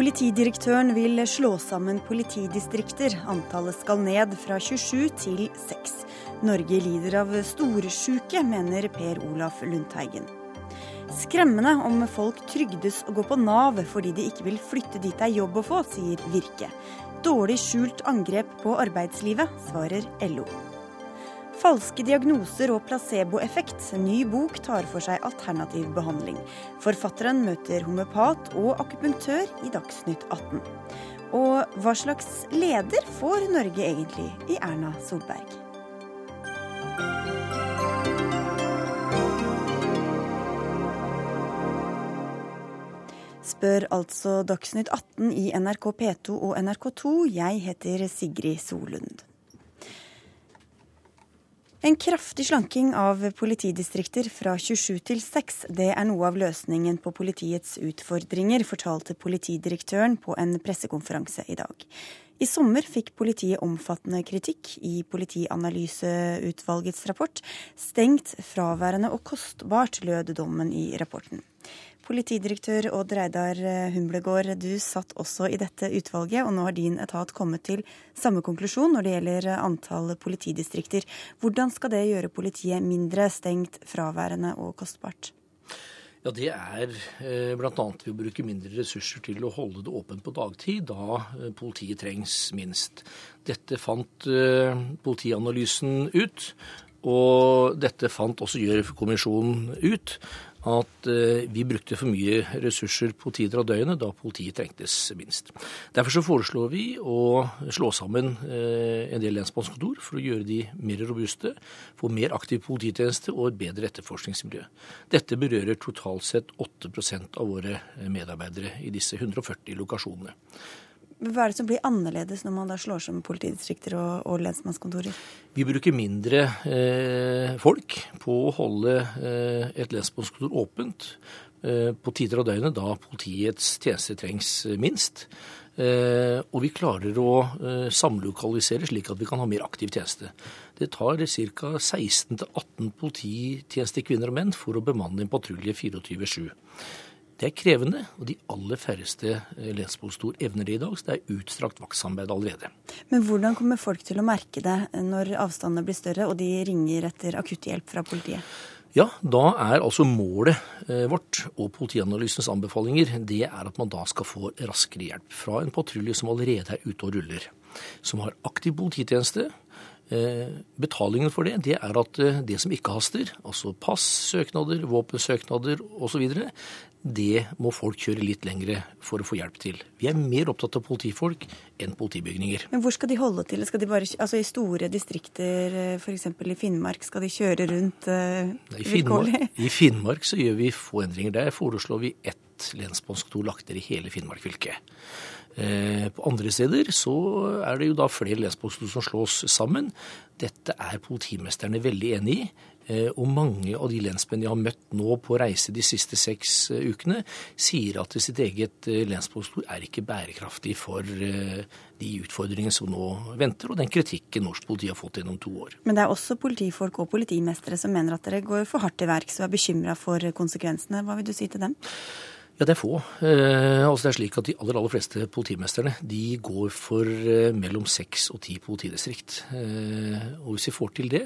Politidirektøren vil slå sammen politidistrikter. Antallet skal ned fra 27 til 6. Norge lider av storsjuke, mener Per Olaf Lundteigen. Skremmende om folk trygdes å gå på Nav fordi de ikke vil flytte dit det er jobb å få, sier Virke. Dårlig skjult angrep på arbeidslivet, svarer LO. Falske diagnoser og placeboeffekt. Ny bok tar for seg alternativ behandling. Forfatteren møter homeopat og akupunktør i Dagsnytt 18. Og hva slags leder får Norge egentlig i Erna Solberg? Spør altså Dagsnytt 18 i NRK P2 og NRK2. Jeg heter Sigrid Solund. En kraftig slanking av politidistrikter fra 27 til 6, det er noe av løsningen på politiets utfordringer, fortalte politidirektøren på en pressekonferanse i dag. I sommer fikk politiet omfattende kritikk i Politianalyseutvalgets rapport. Stengt, fraværende og kostbart, lød dommen i rapporten. Politidirektør Odd Reidar Humlegård, du satt også i dette utvalget, og nå har din etat kommet til samme konklusjon når det gjelder antall politidistrikter. Hvordan skal det gjøre politiet mindre stengt, fraværende og kostbart? Ja, Det er eh, bl.a. ved å bruke mindre ressurser til å holde det åpent på dagtid, da eh, politiet trengs minst. Dette fant eh, Politianalysen ut, og dette fant også Gjørv-kommisjonen ut at eh, vi brukte for mye ressurser på tider av døgnet da politiet trengtes minst. Derfor så foreslår vi å slå sammen eh, en del lensmannskontor for å gjøre de mer robuste, få mer aktiv polititjeneste og et bedre etterforskningsmiljø. Dette berører totalt sett 8% av våre medarbeidere i disse 140 lokasjonene. Hva er det som blir annerledes når man da slår sammen politidistrikter og, og lensmannskontorer? Vi bruker mindre eh, folk på å holde eh, et lensmannskontor åpent eh, på tider av døgnet da politiets tjeneste trengs minst. Eh, og vi klarer å eh, samlokalisere slik at vi kan ha mer aktiv tjeneste. Det tar ca. 16-18 polititjenestekvinner og menn for å bemanne en patrulje 24-7. Det er krevende, og de aller færreste eh, lensmannskontor evner det i dag. Så det er utstrakt vaktsamarbeid allerede. Men hvordan kommer folk til å merke det når avstandene blir større og de ringer etter akutthjelp fra politiet? Ja, da er altså målet eh, vårt og Politianalysens anbefalinger det er at man da skal få raskere hjelp fra en patrulje som allerede er ute og ruller. Som har aktiv polititjeneste. Eh, betalingen for det, det er at det som ikke haster, altså pass, søknader, våpensøknader osv., det må folk kjøre litt lengre for å få hjelp til. Vi er mer opptatt av politifolk enn politibygninger. Men hvor skal de holde til? Skal de bare, altså I store distrikter, eh, f.eks. i Finnmark, skal de kjøre rundt uh, I, Finnmark, I Finnmark så gjør vi få endringer. Der foreslår vi ett lensmannskontor lagt ned i hele Finnmark fylke. Eh, på andre steder så er det jo da flere lensmannskontor som slås sammen. Dette er politimesterne veldig enig i. Eh, og mange av de lensmennene jeg har møtt nå på reise de siste seks eh, ukene, sier at sitt eget eh, lensmannskontor er ikke bærekraftig for de utfordringene som nå venter, og den kritikken norsk politi har fått gjennom to år. Men det er også politifolk og politimestere som mener at dere går for hardt til verks og er bekymra for konsekvensene. Hva vil du si til dem? Ja, det er få. Eh, altså det er slik at De aller aller fleste politimesterne de går for eh, mellom seks og ti politidistrikt. Eh, og Hvis vi får til det,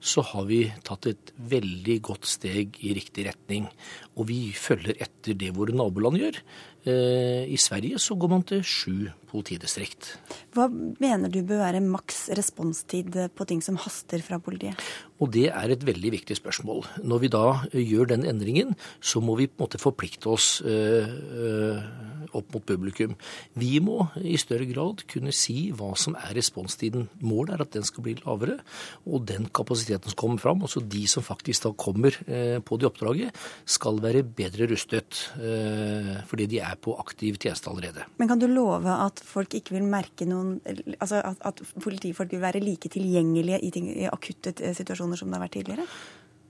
så har vi tatt et veldig godt steg i riktig retning. Og vi følger etter det våre naboland gjør. Eh, I Sverige så går man til sju politidistrikt. Hva mener du bør være maks responstid på ting som haster fra politiet? Og Det er et veldig viktig spørsmål. Når vi da gjør den endringen, så må vi på en måte forplikte oss øh, opp mot publikum. Vi må i større grad kunne si hva som er responstiden. Målet er at den skal bli lavere. Og den kapasiteten som kommer fram, altså de som faktisk da kommer på det oppdraget, skal være bedre rustet. Fordi de er på aktiv tjeneste allerede. Men kan du love at folk ikke vil merke noen Altså at, at politifolk vil være like tilgjengelige i, ting, i akutte situasjoner som det har vært tidligere?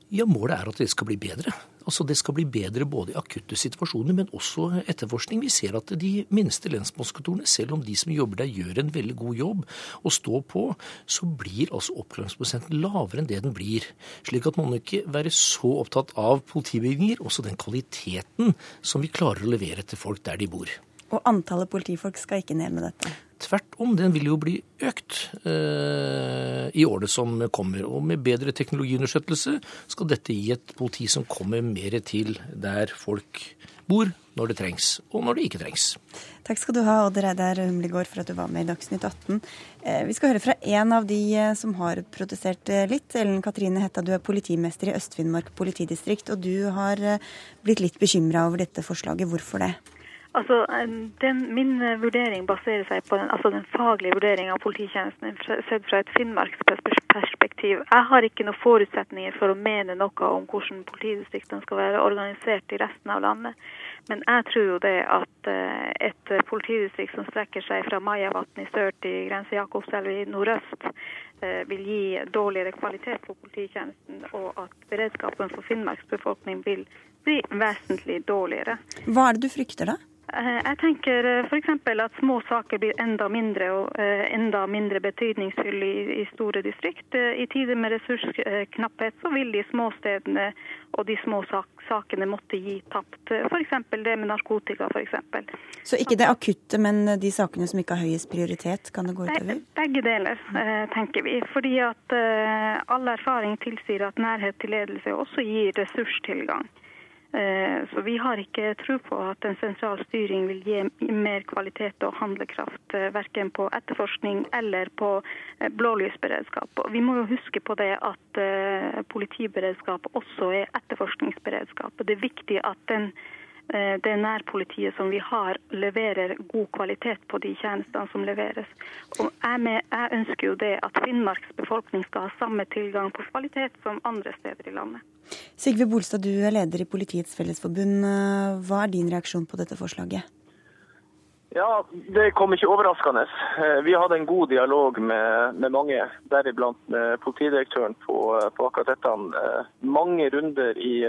Ja, Målet er at det skal bli bedre. Altså Det skal bli bedre både i akutte situasjoner, men også etterforskning. Vi ser at de minste lensmannskontorene, selv om de som jobber der gjør en veldig god jobb og står på, så blir altså oppklaringsprosenten lavere enn det den blir. Slik at man må ikke være så opptatt av politibygninger, også den kvaliteten som vi klarer å levere til folk der de bor. Og antallet politifolk skal ikke ned med dette? Tvert om, den vil jo bli økt eh, i året som kommer. Og med bedre teknologiunderstøttelse skal dette gi et politi som kommer mer til der folk bor, når det trengs, og når det ikke trengs. Takk skal du ha, Odd Reidar Humlegård, for at du var med i Dagsnytt 18. Eh, vi skal høre fra en av de eh, som har protestert eh, litt. Ellen Katrine Hetta, du er politimester i Øst-Finnmark politidistrikt, og du har blitt litt bekymra over dette forslaget. Hvorfor det? Altså, den, Min vurdering baserer seg på den, altså den faglige vurderingen av polititjenesten sett fra et finnmarksperspektiv. Jeg har ikke noen forutsetninger for å mene noe om hvordan politidistriktene skal være organisert i resten av landet. Men jeg tror jo det at eh, et politidistrikt som strekker seg fra Majavatn i sør til grense Jakobselv i nordøst, eh, vil gi dårligere kvalitet på polititjenesten, og at beredskapen for Finnmarks befolkning vil bli vesentlig dårligere. Hva er det du frykter da? Eh, jeg tenker eh, f.eks. at små saker blir enda mindre og eh, enda mindre betydningsfulle i, store distrikt. I tider med ressursknapphet så vil de små stedene og de små sakene måtte gi tapt. F.eks. det med narkotika. For eksempel. så ikke det akutte, men de sakene som ikke har høyest prioritet, kan det gå utover? Begge deler, tenker vi. Fordi at all erfaring tilsier at nærhet til ledelse også gir ressurstilgang. Eh, så vi har ikke tro på at en sentral styring vil gi mer kvalitet og handlekraft, eh, verken på etterforskning eller på blålysberedskap. blålysberedskap. Vi må jo huske på det at politiberedskap også er etterforskningsberedskap. Det er viktig at den det nærpolitiet som vi har, leverer god kvalitet på de tjenestene som leveres. Og jeg, med, jeg ønsker jo det at Finnmarks befolkning skal ha samme tilgang på kvalitet som andre steder i landet. Sigve Bolstad, du er leder i Politiets Fellesforbund. Hva er din reaksjon på dette forslaget? Ja, Det kom ikke overraskende. Eh, vi hadde en god dialog med, med mange, deriblant med politidirektøren på, på, akkurat dette. Eh, mange runder i,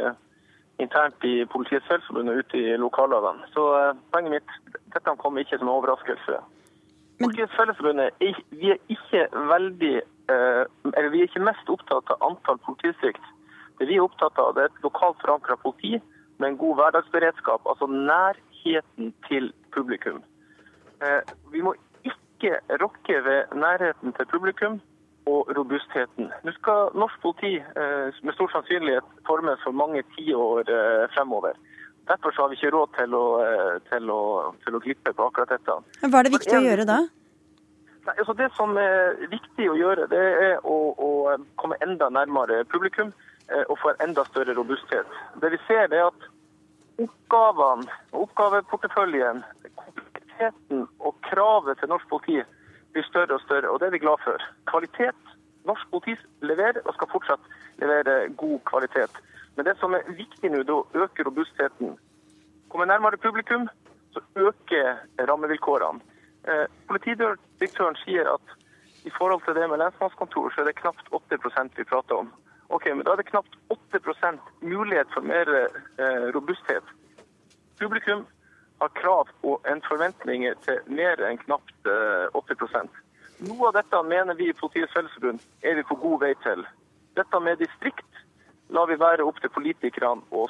internt i Politiets Fellesforbund og ute i lokallagene. Så eh, poenget mitt, dette kom ikke som en overraskelse. Politiets Fellesforbund vi er ikke veldig, eller vi er ikke mest opptatt av antall politidistrikt det vi er opptatt av, det er et lokalt forankra politi med en god hverdagsberedskap, altså nærheten til publikum. Eh, vi må ikke rokke ved nærheten til publikum og robustheten. Nå skal norsk politi eh, med stor sannsynlighet formes for mange tiår eh, fremover. Derfor har vi ikke råd til å, til, å, til å, glippe på akkurat dette. Hva er det viktig å gjøre da? Nei, altså det som er viktig å gjøre, det er å, å komme enda nærmere publikum. Eh, og få en enda større robusthet. Det vi ser, er at oppgavene oppgaveporteføljen, kompleksiteten og kravet til norsk politi blir større og større, og det er vi glad for. Kvalitet. Norsk politi leverer og skal fortsatt levere god kvalitet. Men det som er viktig nå, er å øke robustheten. Komme nærmere publikum, så øker rammevilkårene. Eh, politidirektøren sier at i forhold til det med lensmannskontor, så er det knapt 8% vi prater om. Ok, men Da er det knapt 8% mulighet for mer eh, robusthet. Publikum har krav og en forventning til mer enn knapt eh, 8 Noe av dette mener vi i Politiets Fellesforbund er vi på god vei til. Dette med distrikt lar vi være opp til politikerne å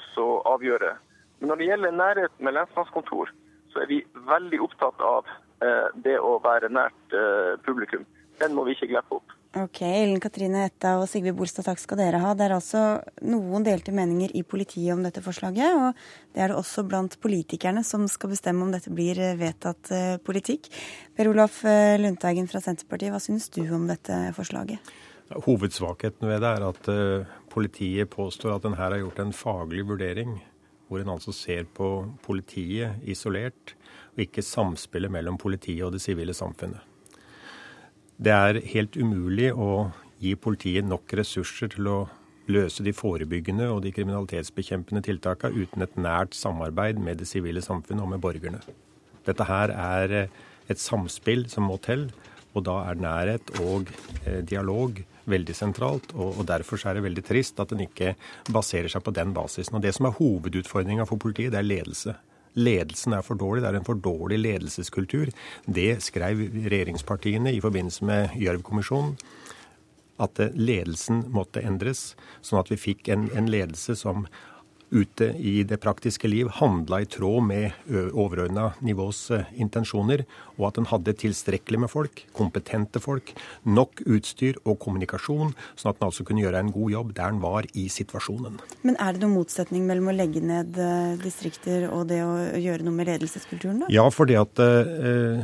avgjøre. Men når det gjelder nærhet med lensmannskontor, så er vi veldig opptatt av eh, det å være nært eh, publikum. Den må vi ikke glippe opp. Ok, Ellen Katrine Etta og Sigve Bolstad, takk skal dere ha. Det er altså noen delte meninger i politiet om dette forslaget, og det er det også blant politikerne som skal bestemme om dette blir vedtatt eh, politikk. Per Olaf eh, Lundteigen fra Senterpartiet, hva syns du om dette forslaget? Hovedsvakheten ved det er at politiet påstår at en her har gjort en faglig vurdering, hvor en altså ser på politiet isolert, og ikke samspillet mellom politiet og det sivile samfunnet. Det er helt umulig å gi politiet nok ressurser til å løse de forebyggende og de kriminalitetsbekjempende tiltakene uten et nært samarbeid med det sivile samfunnet og med borgerne. Dette her er eh, et samspill som må til, og da er nærhet og eh, dialog veldig sentralt. Og, Derfor er det veldig trist at en ikke baserer seg på den basisen. Og Det som er hovedutfordringa for politiet, det er ledelse. Ledelsen er for dårlig. Det er en for dårlig ledelseskultur. Det skrev regjeringspartiene i forbindelse med Gjørv-kommisjonen. At ledelsen måtte endres, sånn at vi fikk en, en ledelse som ute i det praktiske liv handla i tråd med overordna nivås intensjoner, og at en hadde tilstrekkelig med folk, kompetente folk, nok utstyr og kommunikasjon, sånn at en altså kunne gjøre en god jobb der en var i situasjonen. Men er det noen motsetning mellom å legge ned distrikter og det å gjøre noe med ledelseskulturen, da? Ja, for det at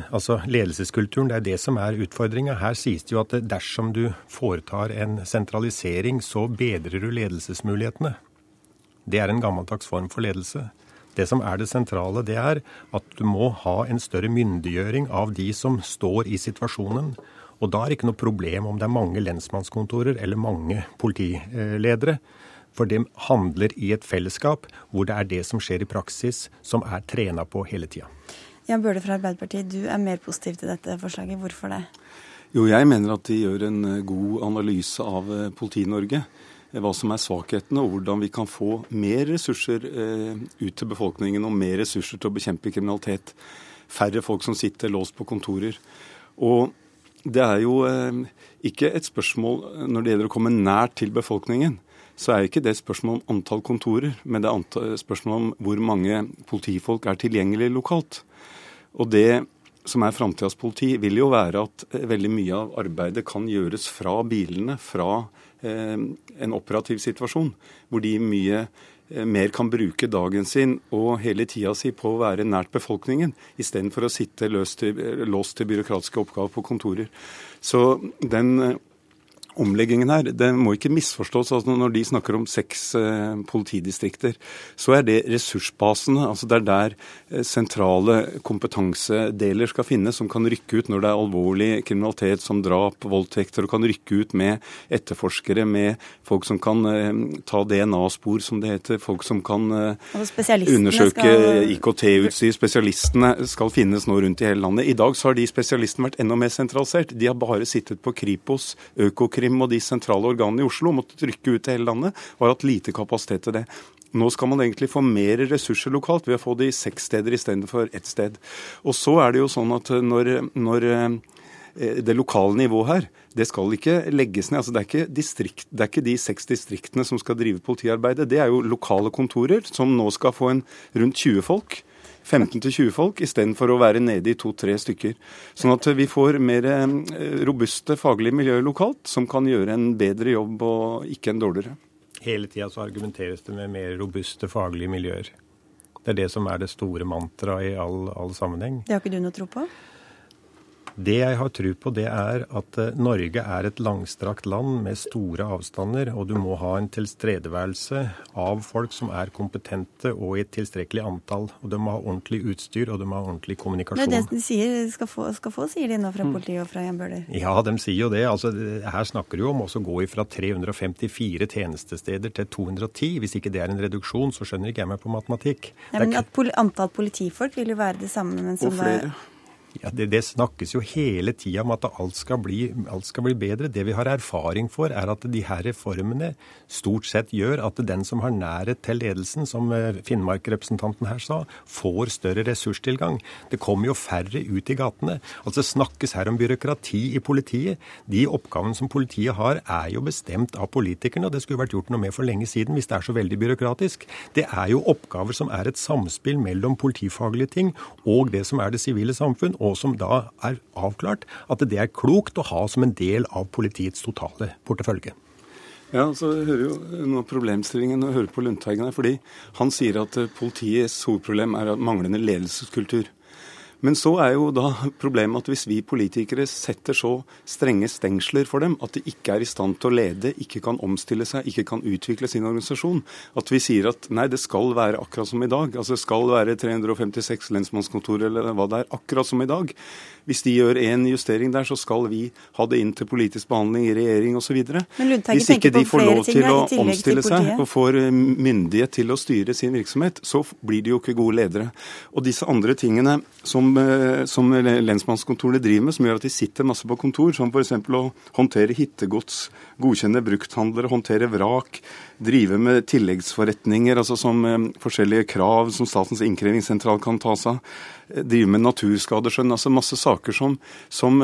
altså ledelseskulturen, det er det som er utfordringa. Her sies det jo at dersom du foretar en sentralisering, så bedrer du ledelsesmulighetene. Det er en gammeldags form for ledelse. Det som er det sentrale, det er at du må ha en større myndiggjøring av de som står i situasjonen. Og da er det ikke noe problem om det er mange lensmannskontorer eller mange politiledere. For det handler i et fellesskap hvor det er det som skjer i praksis, som er trena på hele tida. Jan Bøhler fra Arbeiderpartiet, du er mer positiv til dette forslaget. Hvorfor det? Jo, jeg mener at de gjør en god analyse av eh, Politi-Norge. Eh, hva som er svakhetene, og hvordan vi kan få mer ressurser eh, ut til befolkningen og mer ressurser til å bekjempe kriminalitet. Færre folk som sitter låst på kontorer. Og det er jo eh, ikke et spørsmål når det gjelder å komme nært til befolkningen. Så er ikke det et spørsmål om antall kontorer, men det er spørsmål om hvor mange politifolk er tilgjengelig lokalt. Og det som er framtidas politi, vil jo være at veldig mye av arbeidet kan gjøres fra bilene, fra en operativ situasjon, hvor de mye eh, mer kan bruke dagen sin og hele tida si på å være nært befolkningen, istedenfor å sitte til, låst til byråkratiske oppgaver på kontorer. Så den omleggingen her, det må ikke misforstås. altså Når de snakker om seks eh, politidistrikter, så er det ressursbasene. altså Det er der eh, sentrale kompetansedeler skal finnes, som kan rykke ut når det er alvorlig kriminalitet som drap, voldtekter, og kan rykke ut med etterforskere, med folk som kan eh, ta DNA-spor, som det heter, folk som kan undersøke skal... IKT-utstyr. Spesialistene skal finnes nå rundt i hele landet. I dag så har de spesialistene vært enda mer sentralisert. De har bare sittet på Kripos, Økokrim, Krim og de sentrale organene i Oslo måtte trykke ut til hele landet og har hatt lite kapasitet til det. Nå skal man egentlig få mer ressurser lokalt ved å få det i seks steder istedenfor ett sted. Og så er det jo sånn at når, når eh, det lokale nivået her, det skal ikke legges ned. Altså det, er ikke distrikt, det er ikke de seks distriktene som skal drive politiarbeidet. Det er jo lokale kontorer som nå skal få en rundt 20 folk. 15-20 folk, istedenfor å være nede i to-tre stykker. Sånn at vi får mer eh, robuste faglige miljøer lokalt, som kan gjøre en bedre jobb og ikke en dårligere. Hele tida så argumenteres det med mer robuste faglige miljøer. Det er det som er det store mantraet i all, all sammenheng. Det har ikke du noe tro på? Det jeg har tro på, det er at eh, Norge er et langstrakt land med store avstander, og du må ha en tilstedeværelse av folk som er kompetente og i et tilstrekkelig antall. Og de må ha ordentlig utstyr, og de må ha ordentlig kommunikasjon. Det er det de sier skal få, skal få sier de nå fra mm. politiet og fra Jan Bøhler? Ja, de sier jo det. Altså, her snakker du om å gå fra 354 tjenestesteder til 210. Hvis ikke det er en reduksjon, så skjønner ikke jeg meg på matematikk. Nei, men at pol antall politifolk vil jo være det samme. Men som og flere. Da ja, det, det, snakkes jo hele tida om at alt skal, bli, alt skal, bli, bedre. Det vi har erfaring for, er at de her reformene stort sett gjør at den som har nærhet til ledelsen, som eh, Finnmark-representanten her sa, får større ressurstilgang. Det kommer jo færre ut i gatene. Altså snakkes her om byråkrati i politiet. De oppgavene som politiet har, er jo bestemt av politikerne, og det skulle vært gjort noe med for lenge siden hvis det er så veldig byråkratisk. Det er jo oppgaver som er et samspill mellom politifaglige ting og det som er det sivile samfunn og som da er avklart at det er klokt å ha som en del av politiets totale portefølje. Ja, så hører jo noe av problemstillingen å høre på Lundteigen her, fordi han sier at eh, politiets hovedproblem er manglende ledelseskultur. Men så er jo da problemet at hvis vi politikere setter så strenge stengsler for dem at de ikke er i stand til å lede, ikke kan omstille seg, ikke kan utvikle sin organisasjon, at vi sier at nei, det skal være akkurat som i dag, altså det skal være 356 lensmannskontor eller hva det er, akkurat som i dag, hvis de gjør en justering der, så skal vi ha det inn til politisk behandling i regjering osv. Hvis ikke de får lov til å omstille til seg og får eh, myndighet til å styre sin virksomhet, så blir de jo ikke gode ledere. Og disse andre tingene som, eh, som lensmannskontorene driver med, som gjør at de sitter masse på kontor, som f.eks. å håndtere hittegods, godkjenne brukthandlere, håndtere vrak, drive med tilleggsforretninger, altså som eh, forskjellige krav som Statens innkrevingssentral kan ta seg av drive med naturskadeskjønn. Altså masse saker som, som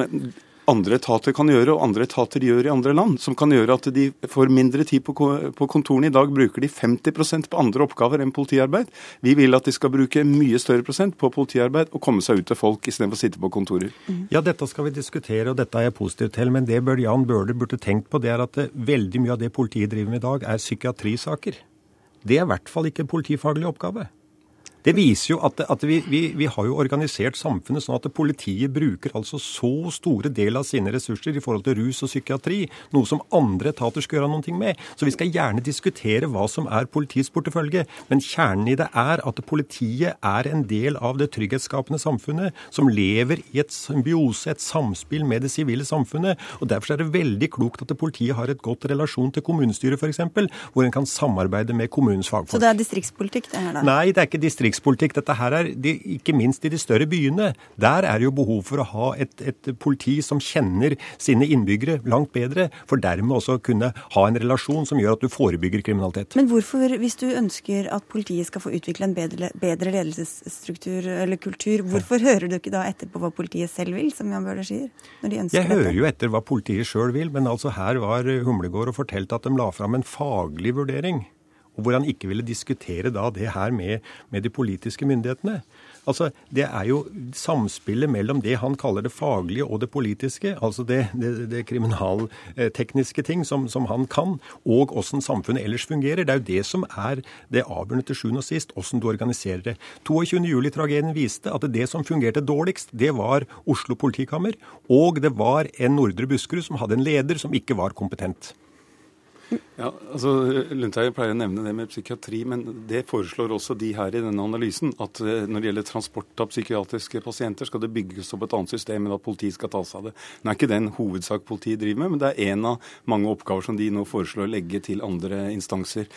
andre etater kan gjøre, og andre etater gjør i andre land, som kan gjøre at de får mindre tid på, på kontorene. I dag bruker de 50% på andre oppgaver enn politiarbeid. Vi vil at de skal bruke mye større prosent på politiarbeid og komme seg ut til folk istedenfor å sitte på kontorer. Ja, dette skal vi diskutere, og dette er jeg positiv til. Men det bør Jan Bøhler burde tenkt på, det er at det, veldig mye av det politiet driver med i dag, er psykiatrisaker. Det er i hvert fall ikke en politifaglig oppgave. Det viser jo at, at vi, vi, vi, har jo organisert samfunnet sånn at politiet bruker altså så store del av sine ressurser i forhold til rus og psykiatri, noe som andre etater skal gjøre noe med. Så vi skal gjerne diskutere hva som er politiets portefølje, men kjernen i det er at politiet er en del av det trygghetsskapende samfunnet som lever i et symbiose, et samspill med det sivile samfunnet. og Derfor er det veldig klokt at politiet har et godt relasjon til kommunestyret f.eks., hvor en kan samarbeide med kommunens fagfolk. Så det er distriktspolitikk det her, da? Nei, det er ikke distriktspolitikk distriktspolitikk. Dette her er, de, Ikke minst i de større byene. Der er det jo behov for å ha et, et, politi som kjenner sine innbyggere langt bedre, for dermed også kunne ha en relasjon som gjør at du forebygger kriminalitet. Men hvorfor, hvis du ønsker at politiet skal få utvikle en bedre, bedre ledelsesstruktur eller kultur, hvorfor hører du ikke da etter på hva politiet selv vil, som Jan Bøhler sier? når de ønsker Jeg hører jo etter hva politiet sjøl vil, men altså her var Humlegård og fortalte at de la fram en faglig vurdering og hvor han ikke ville diskutere da det her med, med de politiske myndighetene. Altså, Det er jo samspillet mellom det han kaller det faglige og det politiske, altså det, det, det kriminaltekniske ting som, som, han kan, og hvordan samfunnet ellers fungerer. Det er jo det som er det avgjørende til sjuende og sist, hvordan du organiserer det. 22.07-tragedien viste at det som fungerte dårligst, det var Oslo politikammer, og det var en Nordre Buskerud som hadde en leder som ikke var kompetent. Ja, altså Lundteigen pleier å nevne det med psykiatri, men det foreslår også de her i denne analysen. At eh, når det gjelder transport av psykiatriske pasienter, skal det bygges opp et annet system enn at politiet skal ta seg av det. Nå er ikke det en hovedsak politiet driver med, men det er en av mange oppgaver som de nå foreslår å legge til andre instanser.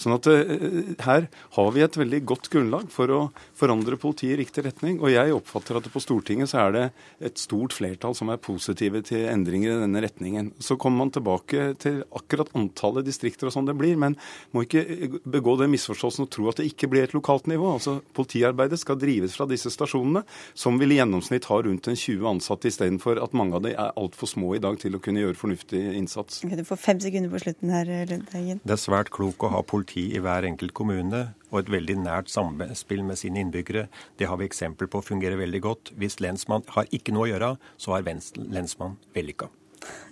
Sånn at uh, her har vi et veldig godt grunnlag for å forandre politiet i riktig retning. Og jeg oppfatter at på Stortinget så er det et stort flertall som er positive til endringer i denne retningen. Så kommer man tilbake til akkurat antallet distrikter og sånn det blir, men må ikke begå den misforståelsen og tro at det ikke blir et lokalt nivå. Altså Politiarbeidet skal drives fra disse stasjonene, som vil i gjennomsnitt ha rundt en 20 ansatte, istedenfor at mange av dem er altfor små i dag til å kunne gjøre fornuftig innsats. Okay, du får fem sekunder på slutten her, Lundteigen. Det er svært klokt å ha politi i hver enkelt kommune og et veldig nært samspill med sine innbyggere. Det har vi eksempel på fungerer veldig godt. Hvis lensmann har ikke noe å gjøre, så er lensmann vellykka.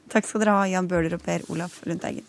Takk skal dere ha, Jan Bøhler og Per Olaf Lundteigen.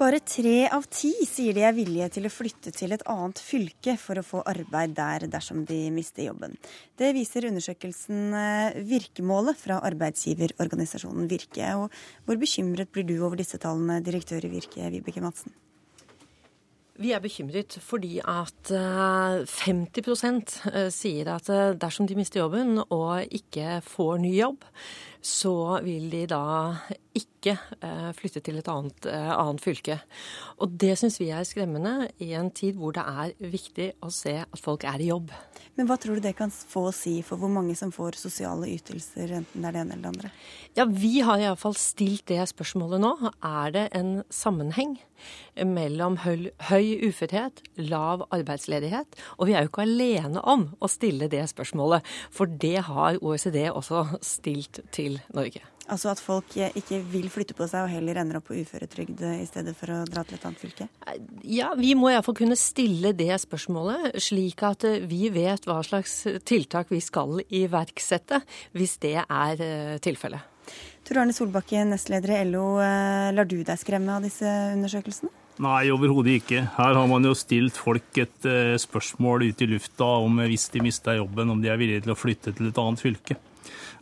Bare tre av ti sier de er villige til å flytte til et annet fylke for å få arbeid der dersom de mister jobben. Det viser undersøkelsen eh, Virkemålet fra arbeidsgiverorganisasjonen Virke. Og hvor bekymret blir du over disse tallene, direktør i Virke, Vibeke Madsen? Vi er bekymret fordi at 50 eh, eh, sier at dersom de mister jobben og ikke får ny jobb, så vil de da ikke eh, flytte til et annet, eh, annet fylke. Og det syns vi er skremmende i en tid hvor det er viktig å se at folk er i jobb. Men hva tror du det kan få å si for hvor mange som får sosiale ytelser, enten det er det ene eller det andre? Ja, Vi har iallfall stilt det spørsmålet nå. Er det en sammenheng mellom høy, høy uførhet, lav arbeidsledighet? Og vi er jo ikke alene om å stille det spørsmålet, for det har OECD også stilt til Norge. Altså at folk ikke vil flytte på seg og heller ender opp på uføretrygd i stedet for å dra til et annet fylke? Ja, vi må iallfall kunne stille det spørsmålet, slik at eh, vi vet hva slags tiltak vi skal iverksette hvis det er eh, tilfellet. Tor Arne Solbakken, nestleder i LO. Eh, lar du deg skremme av disse undersøkelsene? Nei, overhodet ikke. Her har man jo stilt folk et spørsmål ute i lufta om hvis de mister jobben, om de er villige til å flytte til et annet fylke.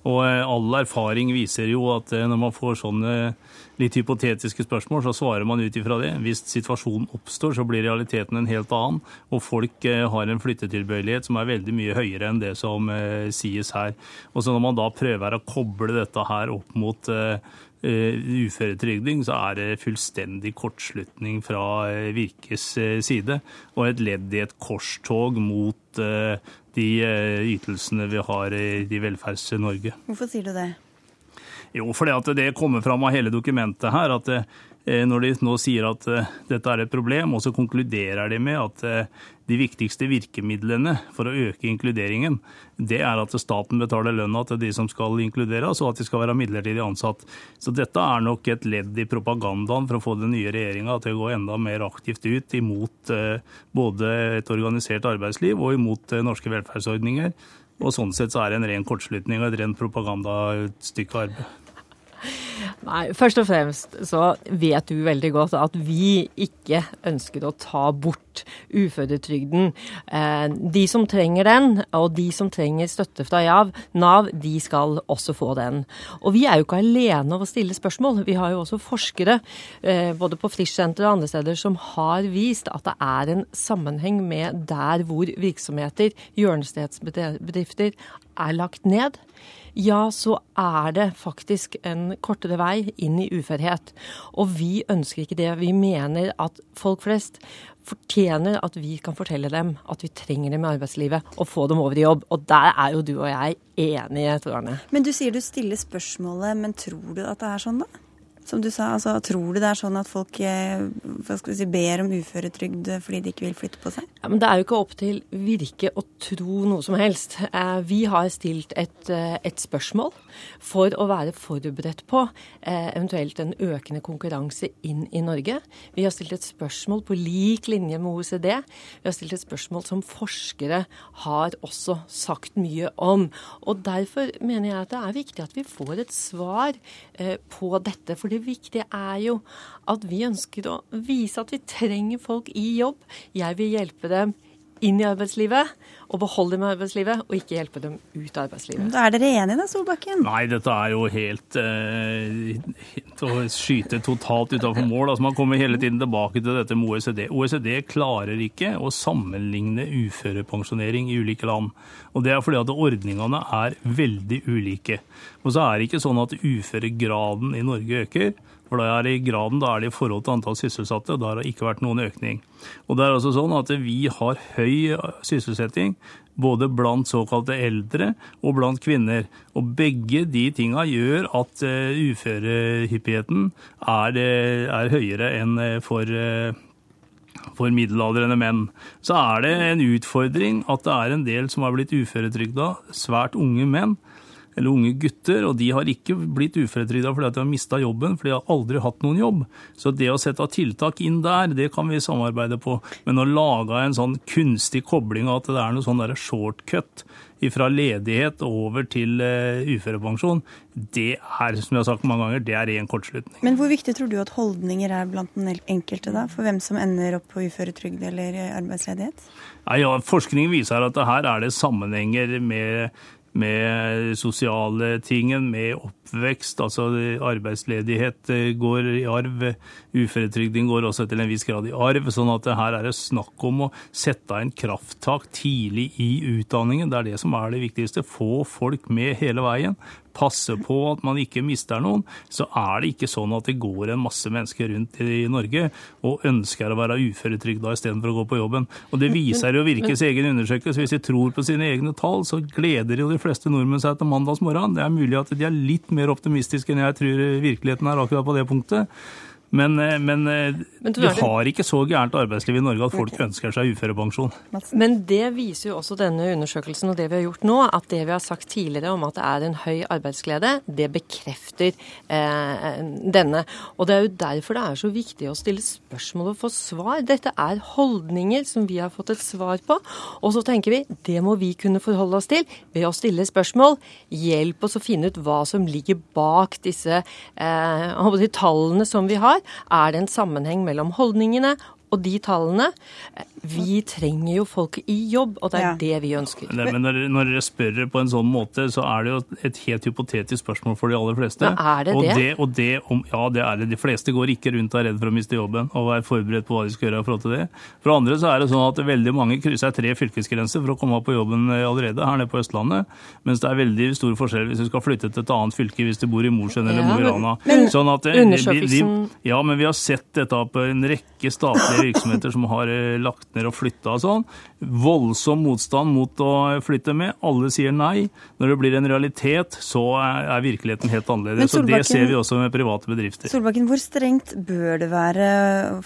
Og eh, all erfaring viser jo at eh, når man får sånne litt hypotetiske spørsmål, så svarer man ut ifra det. Hvis situasjonen oppstår, så blir realiteten en helt annen. Og folk eh, har en flyttetilbøyelighet som er veldig mye høyere enn det som sies her. Og så når man da prøver å koble dette her opp mot uføretrygding, så er det fullstendig kortslutning fra Virkes side. Og et ledd i et korstog mot de eh, ytelsene vi har i Velferds-Norge. Hvorfor sier du det? Jo, for det kommer fram av hele dokumentet her at eh, når de nå sier at eh, dette er et problem, og så konkluderer de med at de viktigste virkemidlene for å øke inkluderingen, det er at staten betaler lønna til de som skal inkluderes, og at de skal være midlertidig ansatt. Så dette er nok et ledd i propagandaen for å få den nye regjeringa til å gå enda mer aktivt ut imot både et organisert arbeidsliv og imot norske velferdsordninger. Og sånn sett så er det en ren kortslutning og et rent propagandastykke arbeid. Nei, først og fremst så vet du veldig godt at vi ikke ønsker å ta bort uføretrygden. Eh, de som trenger den, og de som trenger støtte fra Nav, de skal også få den. Og vi er jo ikke alene om å stille spørsmål. Vi har jo også forskere, eh, både på Frischsenteret og andre steder, som har vist at det er en sammenheng med der hvor virksomheter, hjørnestedsbedrifter, er lagt ned ja, så er det faktisk en kortere vei inn i uførhet. Og vi ønsker ikke det. Vi mener at folk flest fortjener at vi kan fortelle dem at vi trenger dem i arbeidslivet, og få dem over i jobb. Og der er jo du og jeg enige, Tor Arne. Men du sier du stiller spørsmålet, men tror du at det er sånn, da? Som du sa, altså, tror du det er sånn at folk eh, si, ber om uføretrygd fordi de ikke vil flytte på seg? Ja, men Det er jo ikke opp til Virke å tro noe som helst. Eh, vi har stilt et, eh, et, spørsmål for å være forberedt på eventuelt en økende konkurranse inn i Norge. Vi har stilt et spørsmål på lik linje med OECD. Vi har stilt et spørsmål som forskere har også sagt mye om. Og Derfor mener jeg at det er viktig at vi får et svar på dette. fordi det viktige er jo at vi ønsker å vise at vi trenger folk i jobb. Jeg vil hjelpe dem inn i arbeidslivet og beholde dem i arbeidslivet, og ikke hjelpe dem ut av arbeidslivet. Da er dere enige da, Solbakken? Nei, dette er jo helt eh, å skyte totalt utenfor mål. Altså, man kommer hele tiden tilbake til dette med OECD. OECD klarer ikke å sammenligne uførepensjonering i ulike land. Og Det er fordi at ordningene er veldig ulike. Og så er det ikke sånn at uføregraden i Norge øker. For da er det i graden da er det i forhold til antall sysselsatte, og da har det ikke vært noen økning. Og det er altså sånn at vi har høy sysselsetting både blant såkalte eldre og blant kvinner. Og begge de tinga gjør at uh, uførehyppigheten er, uh, er, høyere enn uh, for for middelaldrende menn. Så er det en utfordring at det er en del som har blitt uføretrygda, svært unge menn, eller unge gutter, og de har ikke blitt uføretrygda fordi de har mista jobben, for de har aldri hatt noen jobb. Så det å sette tiltak inn der, det kan vi samarbeide på. Men å lage en sånn kunstig kobling av at det er noe sånn shortcut fra ledighet over til uh, uførepensjon, det er som jeg har sagt mange ganger, det er ren kortslutning. Men hvor viktig tror du at holdninger er blant den enkelte, da? For hvem som ender opp på uføretrygd eller arbeidsledighet? Ja, ja, forskning viser at her er det sammenhenger med med sosiale tingen, med oppvekst. Altså arbeidsledighet eh, går i arv. Uføretrygding går også til en viss grad i arv. sånn at her er det snakk om å sette inn krafttak tidlig i utdanningen. Det er det som er det viktigste. Få folk med hele veien passe på at man ikke mister noen, så er det ikke sånn at det går en masse mennesker rundt i Norge og ønsker å være uføretrygda istedenfor å gå på jobben. Og Det viser jo Virkes egen undersøkelse. Hvis de tror på sine egne tall, så gleder jo de fleste nordmenn seg til mandagsmorgen. Det er mulig at de er litt mer optimistiske enn jeg tror virkeligheten er akkurat på det punktet. Men, eh, men, eh, men vi har ikke så gærent arbeidsliv i Norge at folk okay. ønsker seg uførepensjon. Men det viser jo også denne undersøkelsen og det vi har gjort nå, at det vi har sagt tidligere om at det er en høy arbeidsglede, det bekrefter eh, denne. Og det er jo derfor det er så viktig å stille spørsmål og få svar. Dette er holdninger som vi har fått et svar på. Og så tenker vi det må vi kunne forholde oss til ved å stille spørsmål. Hjelp oss å finne ut hva som ligger bak disse eh, tallene som vi har er det en sammenheng mellom holdningene og de tallene Vi trenger jo folk i jobb, og det er ja. det vi ønsker. Men, men når, når, dere spør på en sånn måte, så er det jo et helt hypotetisk spørsmål for de aller fleste. Men er det og det? det, og det om, ja, det er det. De fleste går ikke rundt og er redd for å miste jobben og er forberedt på hva de skal gjøre i forhold til det. For andre så er det sånn at veldig mange krysser tre fylkesgrenser for å komme opp på jobben eh, allerede her nede på Østlandet, mens det er veldig stor forskjell hvis du skal flytte til et annet fylke hvis du bor i Mosjøen eller Mo i Rana. Sånn at, eh, ja, men vi har sett dette på en rekke statlige virksomheter som har lagt ned og flytta og sånn. Voldsom motstand mot å flytte med. Alle sier nei. Når det blir en realitet, så er virkeligheten helt annerledes. Så det ser vi også med private bedrifter. Solbakken, hvor strengt bør det være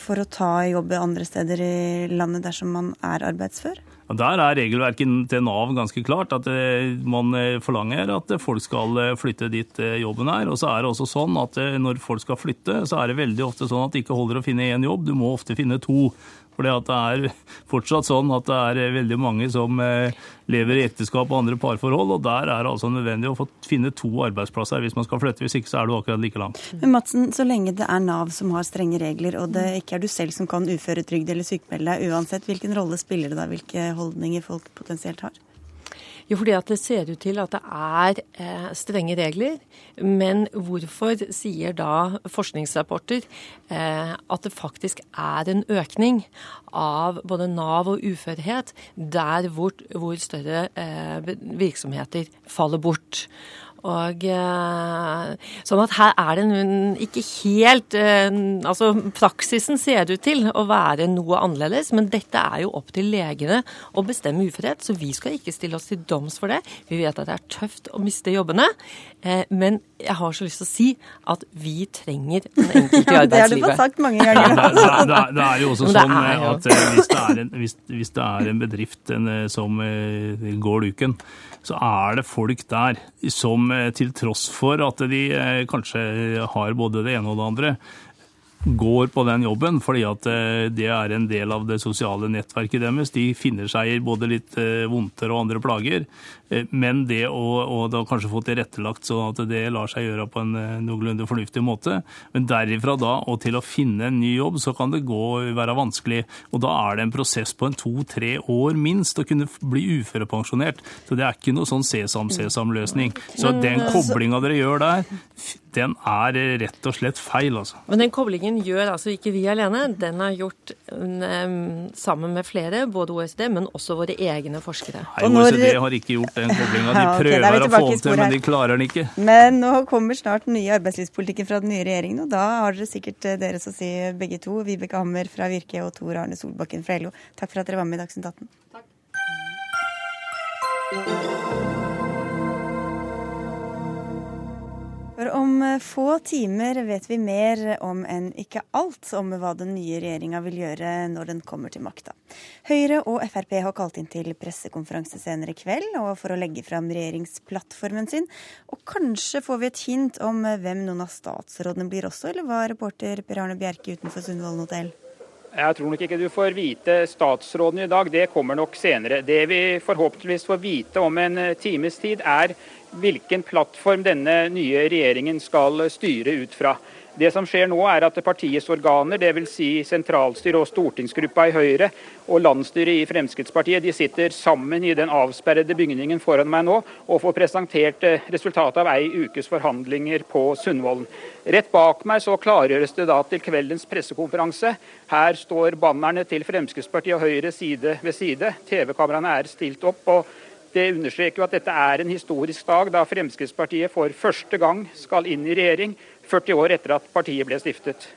for å ta jobb andre steder i landet dersom man er arbeidsfør? Der er regelverket til Nav ganske klart. At eh, man eh, forlanger at folk skal eh, flytte dit jobben er. Og så er det også sånn at når folk skal flytte, så er det veldig ofte sånn at det ikke holder å finne én jobb. Du må ofte finne to. For det er fortsatt sånn at det er veldig mange som eh, lever i ekteskap og andre parforhold, og der er det altså nødvendig å få finne to arbeidsplasser hvis man skal flytte. Hvis ikke så er du akkurat like langt. Men Madsen, så lenge det er Nav som har strenge regler, og det ikke er du selv som kan uføretrygde eller sykmelde deg, uansett hvilken rolle spiller det da hvilke holdninger folk potensielt har? Jo, fordi at det ser ut til at det er eh, strenge regler. Men hvorfor sier da forskningsrapporter eh, at det faktisk er en økning av både Nav og uførhet der hvor, hvor større eh, virksomheter faller bort? Og eh, Sånn at her er det ikke helt eh, Altså praksisen ser ut til å være noe annerledes, men dette er jo opp til legene å bestemme uførhet, så vi skal ikke stille oss til doms for det. Vi vet at det er tøft å miste jobbene, eh, men jeg har så lyst til å si at vi trenger den enkelte i arbeidslivet. det har du fått sagt mange ganger. det, det, det, er jo også sånn at hvis det er en, hvis, hvis det er en bedrift en, som går luken, så er det folk der som eh, til tross for at de eh, kanskje har både det ene og det andre, går på den jobben fordi at eh, det er en del av det sosiale nettverket deres. De finner seg i både litt vondter og andre plager. Eh, men det å, å da kanskje få tilrettelagt sånn at det lar seg gjøre på en eh, noenlunde fornuftig måte. Men derifra da og til å finne en ny jobb, så kan det gå være vanskelig. Og da er det en prosess på en to-tre år minst å kunne bli uførepensjonert. Så det er ikke noe sånn sesam-sesam-løsning. Så den koblinga dere gjør der, den er rett og slett feil, altså. Men den koblingen gjør altså ikke vi alene. Den er gjort um, sammen med flere, både OECD, men også våre egne forskere. Nei, OECD har ikke gjort den koblinga. De prøver okay, å få den til, men de klarer den ikke. Men nå kommer snart den nye arbeidslivspolitikken fra den nye regjeringen, og da har dere sikkert eh, deres å si begge to. Vibeke Hammer fra Virke og Tor Arne Solbakken fra LO. Takk for at dere var med i Dagsnytt 18. Takk. For om eh, få timer vet vi mer om enn ikke alt om hva den nye regjeringa vil gjøre når den kommer til makta. Høyre og Frp har kalt inn til pressekonferanse senere i kveld og for å legge fram regjeringsplattformen sin. Og kanskje får vi et hint om eh, hvem noen av statsrådene blir også, eller hva reporter Per Arne Bjerke utenfor Sundvolden hotell? Jeg tror nok ikke du får vite statsråden i dag, det kommer nok senere. Det vi forhåpentligvis får vite om en eh, times tid, er hvilken plattform denne nye regjeringen skal styre ut fra. Det som skjer nå er at Partiets organer, dvs. Si sentralstyret og stortingsgruppa i Høyre og landsstyret i Fremskrittspartiet, de sitter sammen i den avsperrede bygningen foran meg nå og får presentert eh, resultatet av ei ukes forhandlinger på Sundvolden. Rett bak meg så klargjøres det da til kveldens pressekonferanse. Her står bannerne til Fremskrittspartiet og Høyre side ved side. TV-kameraene er stilt opp. og det understreker jo at dette er en historisk dag, da Fremskrittspartiet for første gang skal inn i regjering, 40 år etter at partiet ble stiftet.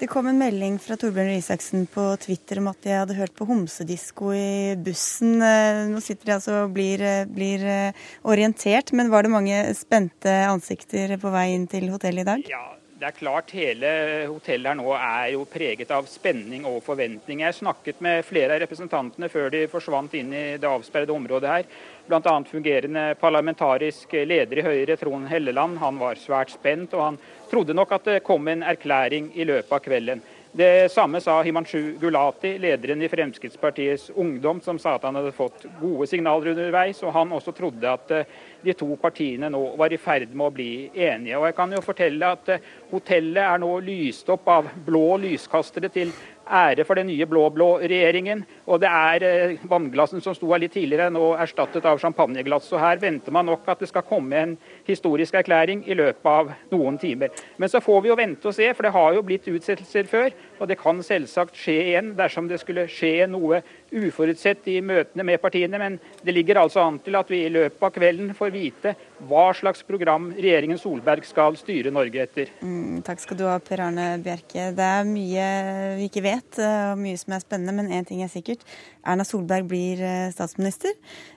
Det kom en melding fra Torbjørn Røe Isaksen på Twitter om at de hadde hørt på homsedisko i bussen. Eh, nå sitter de altså og blir, eh, blir, eh, orientert, men var det mange spente ansikter på vei inn til hotellet i dag? Ja, det er klart Hele hotellet her nå er jo preget av spenning og forventning. Jeg snakket med flere av representantene før de forsvant inn i det avsperrede området her. Bl.a. fungerende parlamentarisk leder i Høyre, Trond Helleland. Han var svært spent, og han trodde nok at det kom en erklæring i løpet av kvelden. Det samme sa Himanshu Gulati, lederen i Fremskrittspartiets Ungdom, som sa at han hadde fått gode signaler underveis. Og han også trodde at eh, de to partiene nå var i ferd med å bli enige. Og jeg kan jo fortelle at eh, Hotellet er nå lyst opp av blå lyskastere til ære for den nye blå-blå regjeringen. Og det er eh, vannglassene som sto her litt tidligere, nå erstattet av champagneglass. Så her venter man nok at det skal komme en historisk erklæring i løpet av noen timer. Men så får vi jo vente og se, for det har jo blitt utsettelser før. Og det kan selvsagt skje igjen dersom det skulle skje noe uforutsett i møtene med partiene, men det ligger altså an til at vi i løpet av kvelden får vite hva slags program regjeringen Solberg skal styre Norge etter. Mm, takk skal du ha, Per Arne Bjerke. Det er mye vi ikke vet, eh, og mye som er spennende, men én ting er sikkert. Erna Solberg blir eh, statsminister.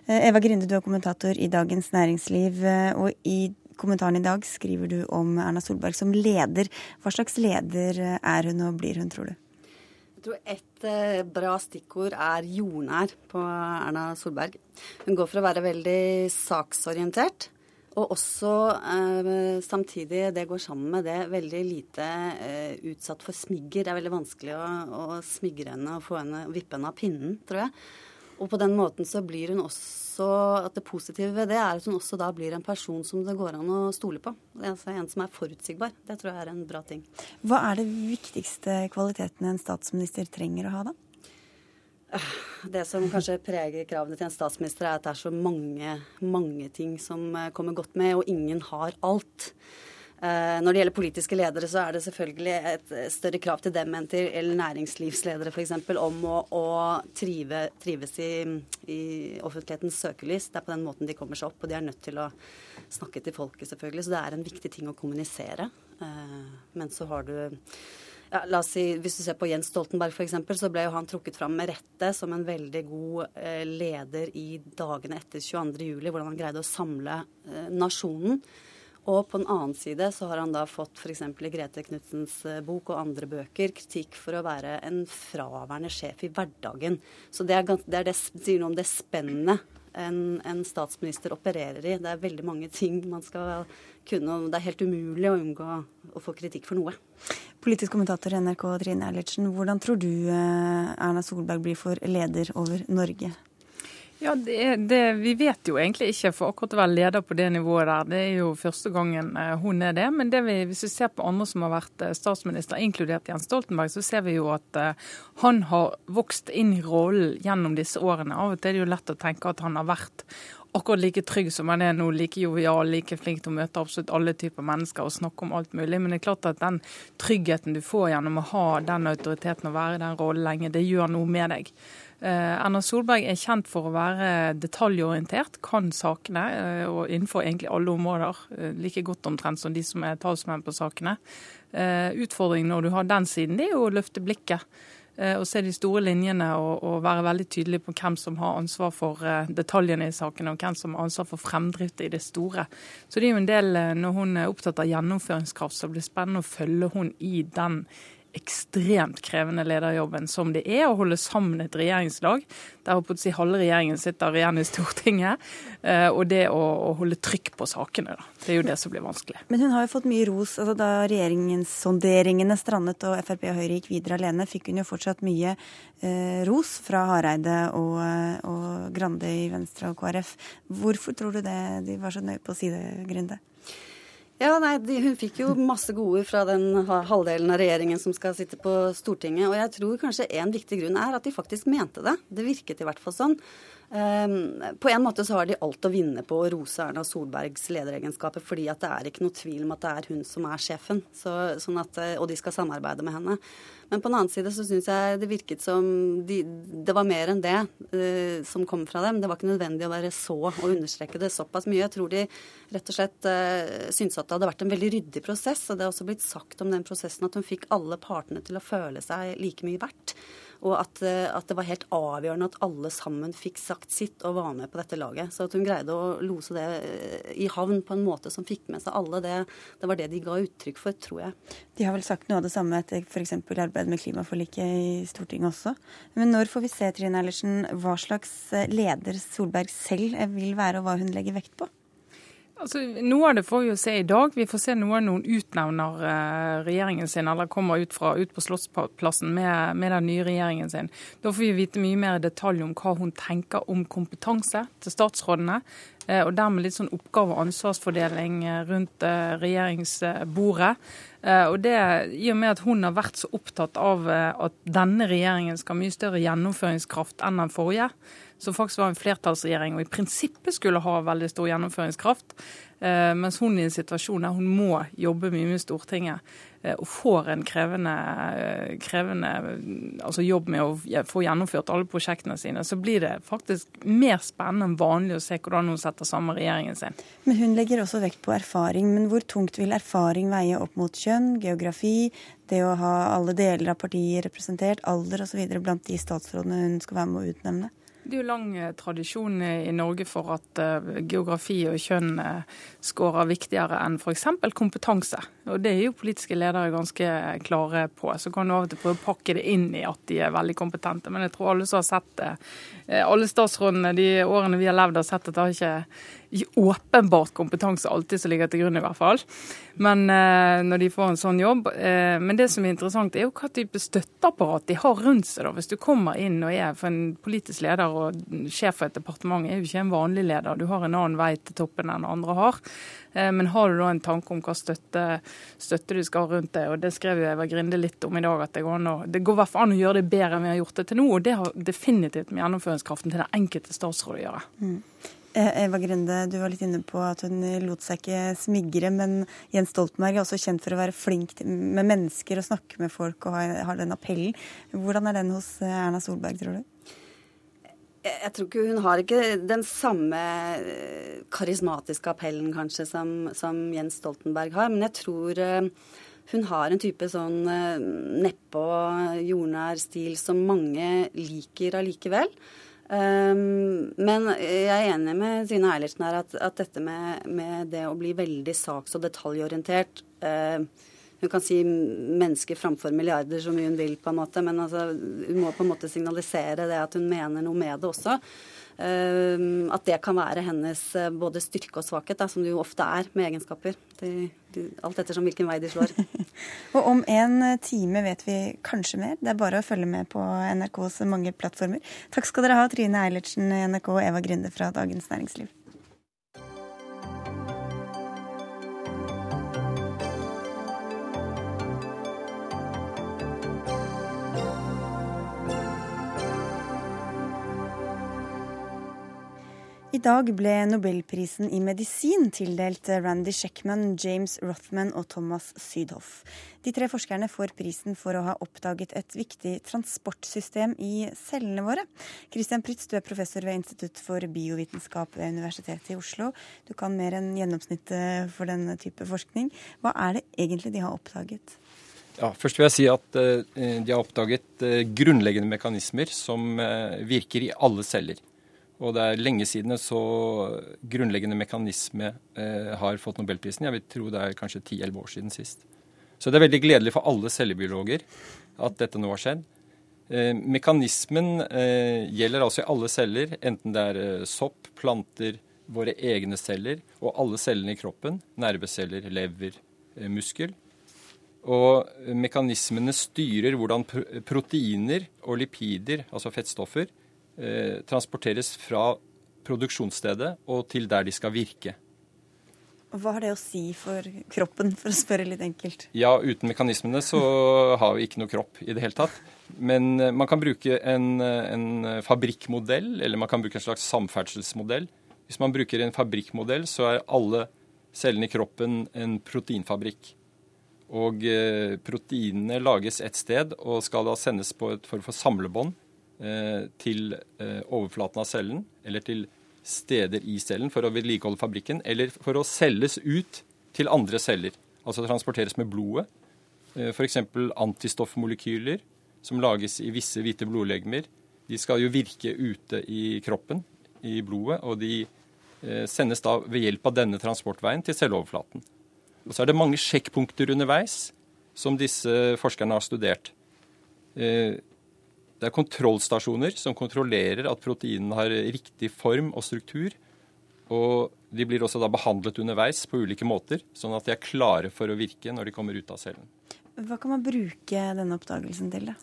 Eh, Eva Grinde, du er kommentator i Dagens Næringsliv, og i kommentaren i dag skriver du om Erna Solberg som leder. Hva slags leder er hun og blir hun, tror du? Jeg tror Et eh, bra stikkord er jordnær på Erna Solberg. Hun går for å være veldig saksorientert. Og også eh, samtidig, det går sammen med det, veldig lite eh, utsatt for smigger. Det er veldig vanskelig å, å smigre henne og få henne, vippe henne av pinnen, tror jeg. Og på den måten så blir hun også At det positive ved det er at hun også da blir en person som det går an å stole på. Altså en som er forutsigbar. Det tror jeg er en bra ting. Hva er det viktigste kvaliteten en statsminister trenger å ha, da? Det som kanskje preger kravene til en statsminister, er at det er så mange, mange ting som kommer godt med, og ingen har alt. Eh, når det gjelder politiske ledere, så er det selvfølgelig et større krav til dem enn til næringslivsledere f.eks. om å, å trive, trives i, i, offentlighetens søkelys. Det er på den måten de kommer seg opp, og de er nødt til å snakke til folket, selvfølgelig. Så det er en viktig ting å kommunisere. Eh, men så har du ja, la oss si, Hvis du ser på Jens Stoltenberg f.eks., så ble jo han trukket fram med rette som en veldig god eh, leder i dagene etter 22.07, hvordan han greide å samle nasjonen. Og på den annen side så har han da fått f.eks. i Grete Knudsens eh, bok og andre bøker kritikk for å være en fraværende sjef i hverdagen. Så det, er, det, er det sier noe om det spennet en, en, statsminister opererer i. Det er veldig mange ting man skal kunne, og det er helt umulig å unngå å få kritikk for noe. Politisk kommentator i NRK Trine Eilertsen, hvordan tror du eh, Erna Solberg blir for leder over Norge? Ja, det, det, Vi vet jo egentlig ikke, for akkurat å være leder på det nivået der, det er jo første gangen eh, hun er det. Men det vi, hvis vi ser på andre som har vært eh, statsminister, inkludert Jens Stoltenberg, så ser vi jo at han har vokst inn i rollen gjennom disse årene. Av og til er det jo lett å tenke at han har vært akkurat like trygg som han er nå, like jovial, like flink til å møte absolutt alle typer mennesker og snakke om alt mulig. Men det er klart at den tryggheten du får gjennom å ha den autoriteten og være i den rollen lenge, det gjør noe med deg. Eh, Erna Solberg er kjent for å være detaljorientert, kan sakene eh, og innenfor egentlig alle områder. Eh, like godt omtrent som de som er talsmenn på sakene. Utfordringen når du har den siden, det er jo å løfte blikket. Og se de store linjene og, og, være veldig tydelig på hvem som har ansvar for detaljene i sakene, og hvem som har ansvar for fremdrift i det store. Så det er jo en del, når hun er opptatt av gjennomføringskraft, så blir det spennende å følge hun i den ekstremt krevende lederjobben som det er å holde sammen et regjeringslag der på å si halve regjeringen sitter igjen i Stortinget. Eh, og det å, holde trykk på sakene, da. Det er jo det som blir vanskelig. Men hun har jo fått mye ros. altså Da regjeringssonderingene strandet og Frp og Høyre gikk videre alene, fikk hun jo fortsatt mye eh, ros fra Hareide og, og Grande i Venstre og KrF. Hvorfor tror du det de var så nøye på å si det, Grinde? Ja, nei, de, Hun fikk jo masse gode fra den halvdelen av regjeringen som skal sitte på Stortinget. Og jeg tror kanskje en viktig grunn er at de faktisk mente det. Det virket i hvert fall sånn. Um, på en måte så har de alt å vinne på å rose Erna Solbergs lederegenskaper, fordi at det er ikke noe tvil om at det er hun som er sjefen, så, sånn at, eh, og de skal samarbeide med henne. Men på den annen side så syns jeg det virket som de, det var mer enn det uh, som kom fra dem. Det var ikke nødvendig å være så og understreke det såpass mye. Jeg tror de rett og slett uh, syntes at det hadde vært en veldig ryddig prosess, og det har også blitt sagt om den prosessen at hun fikk alle partene til å føle seg like mye verdt. Og at, eh, at, det var helt avgjørende at alle sammen fikk sagt sitt og var med på dette laget. Så at hun greide å lose det eh, i havn på en måte som fikk med seg alle, det, det var det de ga uttrykk for, tror jeg. De har vel sagt noe av det samme etter f.eks. arbeidet med klimaforliket i Stortinget også. Men når får vi se, Trine Eilertsen, hva slags eh, leder Solberg selv vil være, og hva hun legger vekt på? Altså, noe av det får vi jo se i dag. Vi får se noe noen utnevner eh, regjeringen sin, eller kommer ut, fra, ut på Slottsplassen med, med, den nye regjeringen sin. Da får vi vite mye mer i detalj om hva hun tenker om kompetanse til statsrådene. Eh, og dermed litt sånn oppgave- og ansvarsfordeling eh, rundt regjeringsbordet. Og det I og med at hun har vært så opptatt av at denne regjeringen skal ha mye større gjennomføringskraft enn den forrige, som faktisk var en flertallsregjering og i prinsippet skulle ha veldig stor gjennomføringskraft. Eh, mens hun i en situasjon der hun må jobbe mye med Stortinget eh, og får en krevende, eh, krevende altså jobb med å få gjennomført alle prosjektene sine, så blir det faktisk mer spennende enn vanlig å se hvordan hun setter sammen regjeringen sin. Men hun legger også vekt på erfaring. Men hvor tungt vil erfaring veie opp mot kjønn, geografi, det å ha alle deler av partiet representert, alder osv. blant de statsrådene hun skal være med å utnevne? Det er jo lang eh, tradisjon i Norge for at uh, geografi og kjønn skårer viktigere enn f.eks. kompetanse. Og Det er jo politiske ledere ganske klare på. Så kan du av og til prøve å pakke det inn i at de er veldig kompetente. Men jeg tror alle som har sett det, alle statsrådene de årene vi har levd, har sett at det har ikke åpenbart kompetanse alltid som ligger til grunn, i hvert fall. Men eh, når de får en sånn jobb. Eh, men det som er interessant, er jo hva type støtteapparat de har rundt seg. da. Hvis du kommer inn og er for en politisk leder og sjef for et departement, er jo ikke en vanlig leder. Du har en annen vei til toppen enn andre har. Eh, men har du da en tanke om hva støtte, støtte du skal ha rundt deg, og det skrev jo Eva Grinde litt om i dag, at det går, an å, det går hvert fall an å gjøre det bedre enn vi har gjort det til nå. Og det har definitivt med gjennomføringskraften til den enkelte statsråd å gjøre. Mm. Eh, Eva Grunde, du var litt inne på at hun lot seg ikke smigre, men Jens Stoltenberg er også kjent for å være flink med mennesker og snakke med folk og har den appellen. Hvordan er den hos eh, Erna Solberg, tror du? Jeg tror ikke Hun har ikke den samme eh, karismatiske appellen kanskje som, som Jens Stoltenberg har, men jeg tror hun har en type sånn nedpå, jordnær stil som mange liker allikevel. Um, men jeg er enig med Trine Eilertsen her at, at dette med, med, det å bli veldig saks- og detaljorientert uh, Hun kan si mennesker framfor milliarder så mye hun vil, på en måte, men altså, hun må på en måte signalisere det at hun mener noe med det også. Ehm, at det kan være hennes eh, både styrke og svakhet, da, som det jo ofte er med egenskaper. De, de, alt ettersom hvilken vei de slår. og om en eh, time vet vi kanskje mer. Det er bare å følge med på NRKs mange plattformer. Takk skal dere ha, Trine Eilertsen i NRK og Eva Grinde fra Dagens Næringsliv. I dag ble nobelprisen i medisin tildelt Randy Sheckman, James Rothman og Thomas Sydhoff. De tre forskerne får prisen for å ha oppdaget et viktig transportsystem i cellene våre. Christian Prytz, du er professor ved Institutt for biovitenskap ved Universitetet i Oslo. Du kan mer enn gjennomsnittet for denne type forskning. Hva er det egentlig de har oppdaget? Ja, først vil jeg si at uh, de har oppdaget uh, grunnleggende mekanismer som uh, virker i alle celler. Og det er lenge siden en så grunnleggende mekanisme eh, har fått nobelprisen. Jeg vil tro det er kanskje 10-11 år siden sist. Så det er veldig gledelig for alle cellebiologer at dette nå har skjedd. Eh, mekanismen eh, gjelder altså i alle celler, enten det er eh, sopp, planter, våre egne celler og alle cellene i kroppen. Nerveceller, lever, eh, muskel. Og mekanismene styrer hvordan proteiner og lipider, altså fettstoffer, transporteres fra produksjonsstedet og til der de skal virke. Hva har det å si for kroppen, for å spørre litt enkelt? Ja, uten mekanismene så har vi ikke noe kropp i det hele tatt. Men eh, man kan bruke en, en fabrikkmodell, eller man kan bruke en slags samferdselsmodell. Hvis man bruker en fabrikkmodell, så er alle cellene i kroppen en proteinfabrikk. Og eh, proteinene lages et sted og skal da sendes på et form for samlebånd Eh, til eh, overflaten av cellen, eller til steder i cellen for å vedlikeholde fabrikken, eller for å selges ut til andre celler. Altså transporteres med blodet. Eh, F.eks. antistoffmolekyler som lages i visse hvite blodlegemer. De skal jo virke ute i kroppen, i blodet, og de sendes da ved hjelp av denne transportveien til celleoverflaten. Og så er det mange sjekkpunkter underveis som disse forskerne har studert. Det er kontrollstasjoner som kontrollerer at proteinene har riktig form og struktur. Og de blir også da behandlet underveis på ulike måter, sånn at de er klare for å virke når de kommer ut av cellen. Hva kan man bruke denne oppdagelsen til, da?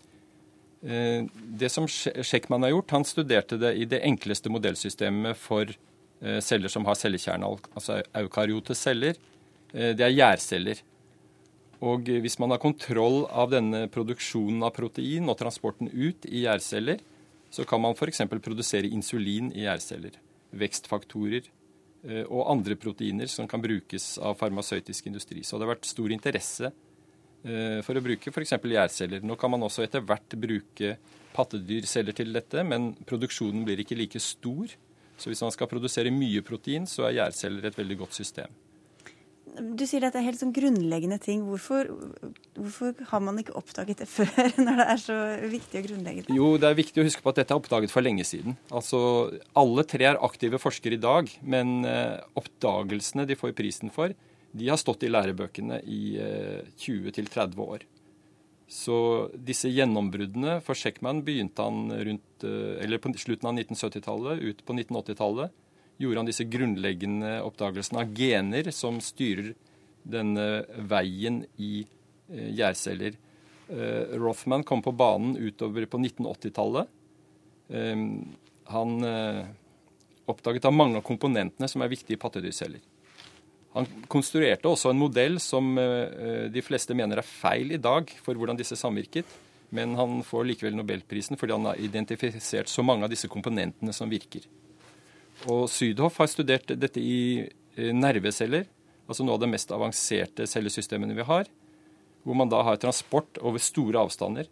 Eh, det som Sjekkmann har gjort, han studerte det i det enkleste modellsystemet for eh, celler som har cellekjerne, altså eukaryote celler. Eh, det er gjærceller. Og hvis man har kontroll av denne produksjonen av protein og transporten ut i gjærceller, så kan man f.eks. produsere insulin i gjærceller, vekstfaktorer eh, og andre proteiner som kan brukes av farmasøytisk industri. Så det har vært stor interesse eh, for å bruke f.eks. gjærceller. Nå kan man også etter hvert bruke pattedyrceller til dette, men produksjonen blir ikke like stor. Så hvis man skal produsere mye protein, så er gjærceller et veldig godt system. Du sier at det er helt sånn grunnleggende ting. Hvorfor, hvorfor, har man ikke oppdaget det før, når det er så viktig og grunnleggende? Jo, det er viktig å huske på at dette er oppdaget for lenge siden. Altså, Alle tre er aktive forskere i dag, men eh, oppdagelsene de får prisen for, de har stått i lærebøkene i eh, 20-30 år. Så disse gjennombruddene for Sheckman begynte han rundt, eh, eller på slutten av 1970-tallet, ut på 1980-tallet gjorde han disse grunnleggende oppdagelsene av gener som styrer denne veien i eh, gjærceller. Eh, Rothman kom på banen utover på 1980-tallet. Eh, han oppdaget da mange av komponentene som er viktige i pattedyrceller. Han konstruerte også en modell som de fleste mener er feil i dag for hvordan disse samvirket, men han får likevel nobelprisen fordi han har identifisert så mange av disse komponentene som virker. Og Sydhoff har studert dette i nerveceller, altså noe av de mest avanserte cellesystemene vi har, hvor man da har transport over store avstander.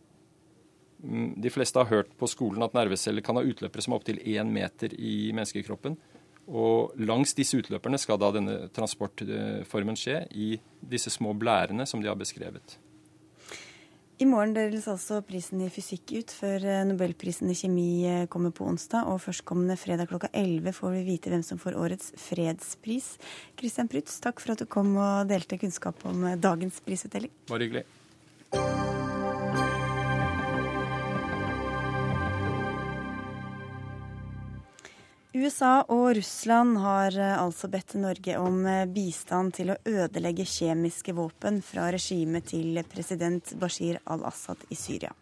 Mm, de fleste har hørt på skolen at nerveceller kan ha utløpere som er opptil én meter i menneskekroppen. Og langs disse utløperne skal da denne transportformen skje i disse små blærene som de har beskrevet. I morgen deles altså prisen i fysikk ut, før eh, nobelprisen i kjemi eh, kommer på onsdag. Og førstkommende fredag klokka 11 får vi vite hvem som får årets fredspris. Christian Prytz, takk for at du kom og delte kunnskap om eh, dagens prisutdeling. Bare hyggelig. USA og Russland har eh, altså bedt Norge om eh, bistand til å ødelegge kjemiske våpen fra regimet til president Bashir al-Assad i Syria.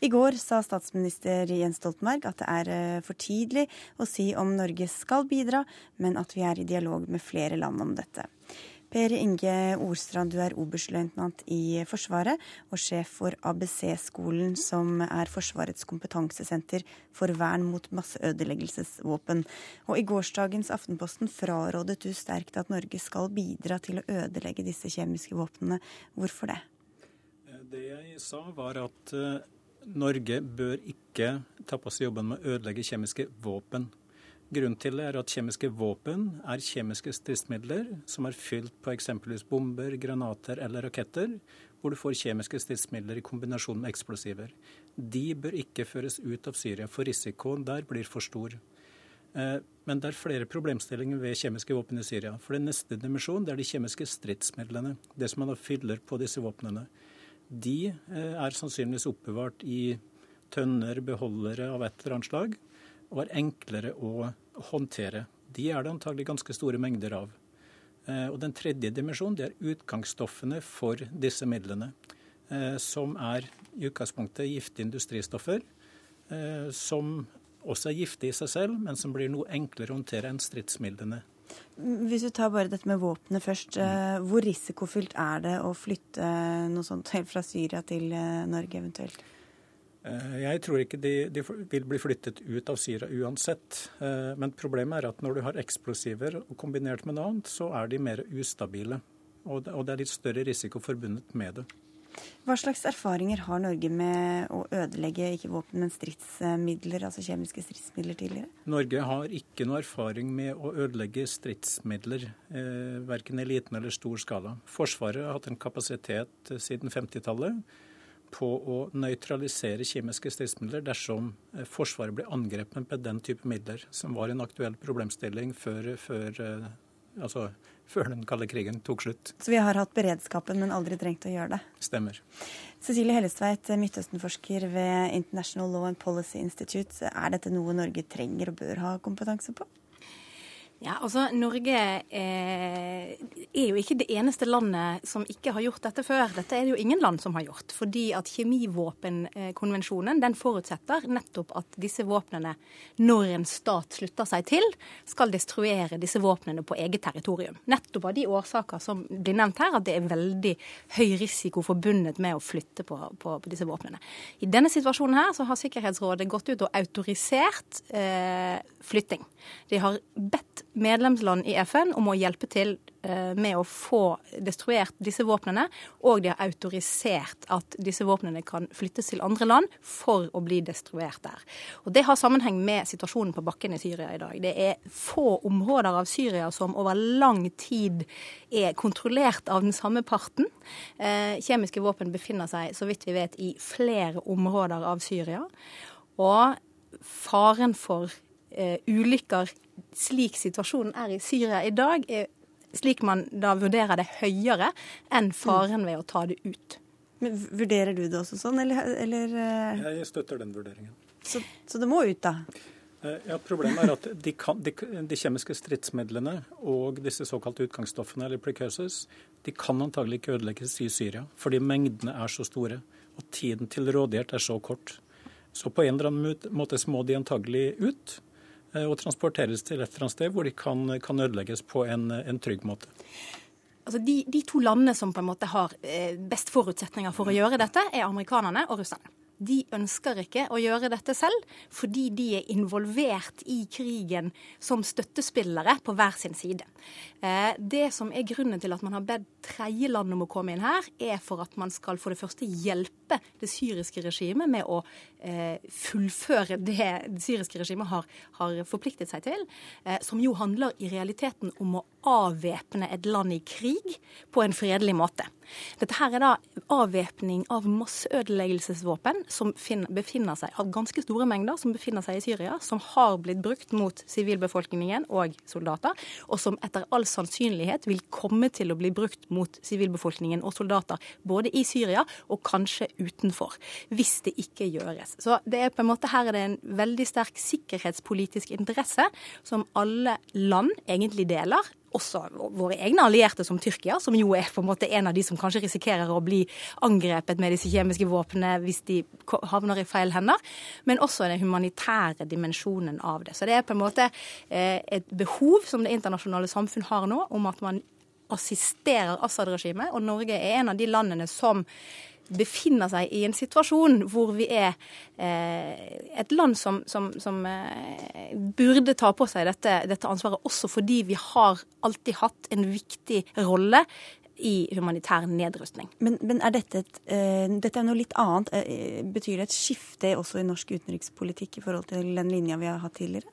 I går sa statsminister Jens Stoltenberg at det er eh, for tidlig å si om Norge skal bidra, men at vi er i dialog med flere land om dette. Per Inge Orstrand, du er oberstløytnant i Forsvaret og sjef for ABC-skolen, som er Forsvarets kompetansesenter for vern mot masseødeleggelsesvåpen. Og I gårsdagens Aftenposten frarådet du sterkt at Norge skal bidra til å ødelegge disse kjemiske våpnene. Hvorfor det? Det jeg sa, var at eh, Norge bør ikke ta på seg jobben med å ødelegge kjemiske våpen. Grunnen til det er at kjemiske våpen er kjemiske stridsmidler som er fylt på eksempelvis bomber, granater eller raketter, hvor du får kjemiske stridsmidler i kombinasjon med eksplosiver. De bør ikke føres ut av Syria, for risikoen der blir for stor. Eh, men det er flere problemstillinger ved kjemiske våpen i Syria. For den neste dimensjonen er de kjemiske stridsmidlene. Det som man da fyller på disse våpnene. De eh, er sannsynligvis oppbevart i tønner, beholdere av et eller annet slag og er enklere å håndtere. De er det antagelig ganske store mengder av. Eh, og Den tredje dimensjonen det er utgangsstoffene for disse midlene, eh, som er i utgangspunktet giftige industristoffer, eh, som også er giftige i seg selv, men som blir noe enklere å håndtere enn stridsmidlene. Hvis vi tar bare dette med våpenet først. Hvor risikofylt er det å flytte noe sånt helt fra Syria til Norge eventuelt? Eh, jeg tror ikke de, de, vil bli flyttet ut av Syria uansett. Eh, men problemet er at når du har eksplosiver kombinert med noe annet, så er de mer ustabile. Og det er litt større risiko forbundet med det. Hva slags erfaringer har Norge med å ødelegge ikke våpen, men stridsmidler, altså kjemiske stridsmidler tidligere? Norge har ikke noe erfaring med å ødelegge stridsmidler, eh, verken i liten eller stor skala. Forsvaret har hatt en kapasitet siden 50-tallet på å nøytralisere kjemiske stridsmidler dersom eh, Forsvaret blir angrepet med den type midler, som var en aktuell problemstilling før, før, eh, altså, før den kalde krigen tok slutt. Så vi har hatt beredskapen, men aldri trengt å gjøre det? Stemmer. Cecilie Hellestveit, Midtøsten-forsker ved International Law and Policy Institute. Er dette noe Norge trenger og bør ha kompetanse på? Ja, altså Norge eh, er jo ikke det eneste landet som ikke har gjort dette før. Dette er det jo ingen land som har gjort. Fordi at kjemivåpenkonvensjonen den forutsetter nettopp at disse våpnene, når en stat slutter seg til, skal destruere disse våpnene på eget territorium. Nettopp av de årsaker som blir nevnt her, at det er veldig høy risiko forbundet med å flytte på, på, på disse våpnene. I denne situasjonen her så har Sikkerhetsrådet gått ut og autorisert eh, flytting. De har bedt medlemsland i FN om å hjelpe til eh, med å få destruert disse våpnene, og de har autorisert at disse våpnene kan flyttes til andre land for å bli destruert der. Og Det har sammenheng med situasjonen på bakken i Syria i dag. Det er få områder av Syria som over lang tid er kontrollert av den samme parten. Eh, kjemiske våpen befinner seg, så vidt vi vet, i flere områder av Syria. Og faren for ulykker slik situasjonen er i Syria i dag, er slik man da vurderer det høyere enn faren ved å ta det ut. Men Vurderer du det også sånn, eller, eller uh... Jeg støtter den vurderingen. Så, så, det må ut, da? Uh, ja, Problemet er at de, kan, de, de, kjemiske stridsmidlene og disse såkalte utgangsstoffene, eller precursors, de kan antagelig ikke ødelegges i Syria, fordi mengdene er så store og tiden til rådighet er så kort. Så på en eller annen måte må de antagelig ut. Eh, og transporteres til et eller annet sted hvor de kan, kan ødelegges på en, en trygg måte. Altså de, de, to landene som på en måte har eh, best forutsetninger for å gjøre dette, er amerikanerne og russerne de ønsker ikke å gjøre dette selv, fordi de er involvert i krigen som støttespillere på hver sin side. Eh, det som er grunnen til at man har bedt tredjeland om å komme inn her, er for at man skal for det første hjelpe det syriske regimet med å fullføre det det syriske regimet har, har forpliktet seg til, eh, som jo handler i realiteten om å avvæpne et land i krig på en fredelig måte. Dette her er da avvæpning av masseødeleggelsesvåpen som befinner seg, av ganske store mengder som befinner seg i Syria, som har blitt brukt mot sivilbefolkningen og soldater, og som etter all sannsynlighet vil komme til å bli brukt mot sivilbefolkningen og soldater både i Syria og kanskje utenfor, hvis det ikke gjøres. Så det er på en måte her er det en veldig sterk sikkerhetspolitisk interesse som alle land egentlig deler også våre egne allierte som Tyrkia, som jo er på en måte en av de som kanskje risikerer å bli angrepet med disse kjemiske våpnene hvis de havner i feil hender, men også den humanitære dimensjonen av det. Så det er på en måte eh, et behov som det internasjonale samfunn har nå, om at man assisterer Assad-regimet, og Norge er en av de landene som befinner seg i en situasjon hvor vi er eh, et land som, som, som eh, burde ta på seg dette, dette, ansvaret, også fordi vi har alltid hatt en viktig rolle i humanitær nedrustning. Men, men er dette, et, uh, dette er noe litt annet? Uh, betyr det et skifte også i norsk utenrikspolitikk i forhold til den linja vi har hatt tidligere?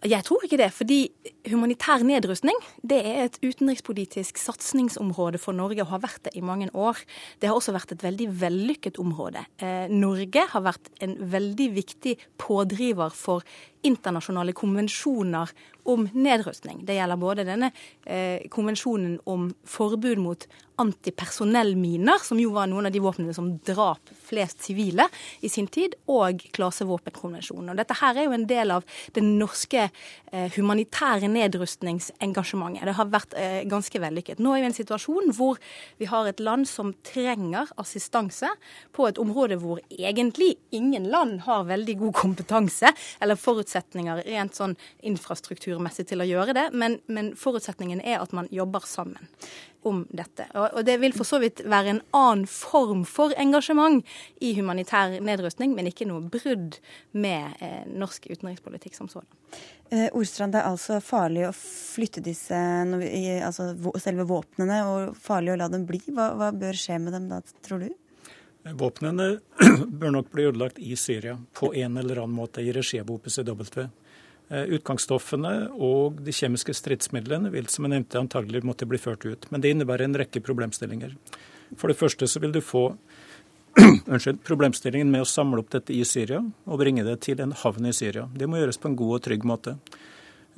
Jeg tror ikke det, fordi humanitær nedrustning det er et utenrikspolitisk satsingsområde for Norge og har vært det i mange år. Det har også vært et veldig vellykket område. Eh, Norge har vært en veldig viktig pådriver for internasjonale konvensjoner om nedrustning. Det gjelder både denne eh, konvensjonen om forbud mot antipersonellminer, som jo var noen av de våpnene som drap flest sivile i sin tid, og klasevåpenkonvensjonen. Og dette her er jo en del av det norske eh, humanitære nedrustningsengasjementet. Det har vært eh, ganske vellykket. Nå er vi i en situasjon hvor vi har et land som trenger assistanse på et område hvor egentlig ingen land har veldig god kompetanse eller forutsetninger rent sånn infrastrukturmessig til å gjøre det, men, men forutsetningen er at man jobber sammen om dette. Og det vil for så vidt være en annen form for engasjement i humanitær nedrustning, men ikke noe brudd med eh, norsk utenrikspolitikk som sådan. Eh, Ordstrand, det er altså farlig å flytte disse, altså selve våpnene, og farlig å la dem bli. Hva, hva bør skje med dem da, tror du? Våpnene bør nok bli ødelagt i Syria på en eller annen måte i regi av OPCW. Eh, utgangsstoffene og de kjemiske stridsmidlene vil som jeg nevnte, antagelig måtte bli ført ut. Men det innebærer en rekke problemstillinger. For det første så vil du få unnskyld, problemstillingen med å samle opp dette i Syria og bringe det til en havn i Syria. Det må gjøres på en god og trygg måte.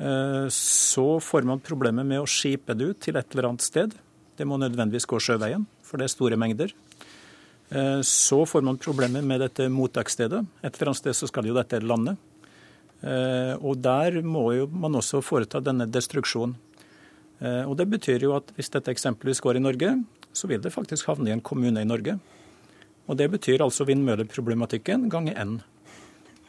Eh, så får man problemet med å skipe det ut til et eller annet sted. Det må nødvendigvis gå sjøveien, for det er store mengder. Eh, så får man problemer med dette mottaksstedet. Et eller annet sted så skal jo dette lande. Og der må jo man også foreta denne destruksjonen. Og det betyr jo at hvis dette eksempelvis går i Norge, så vil det faktisk havne i en kommune i Norge. Og det betyr altså vindmølleproblematikken ganger n.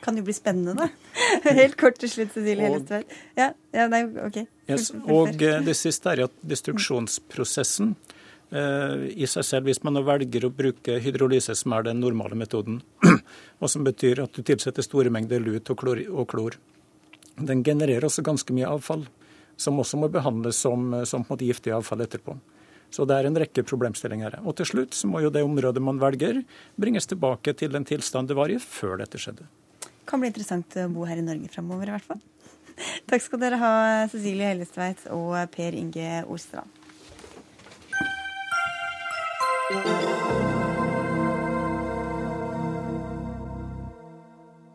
Kan jo bli spennende, da. Helt kort til slutt, Cecilie Hellestveit. Ja, ja, nei, OK. Yes. Og det siste er at destruksjonsprosessen eh, i seg selv, hvis man velger å bruke hydrolyse, som er den normale metoden, og som betyr at du tilsetter store mengder lut og klor, og klor, den genererer også ganske mye avfall, som også må behandles som, som giftig avfall etterpå. Så det er en rekke problemstillinger. Og til slutt så må jo det området man velger, bringes tilbake til den tilstand det var i før dette skjedde. Kan bli interessant å bo her i Norge framover, i hvert fall. Takk skal dere ha, Cecilie Hellestveit og Per Inge Orstrand.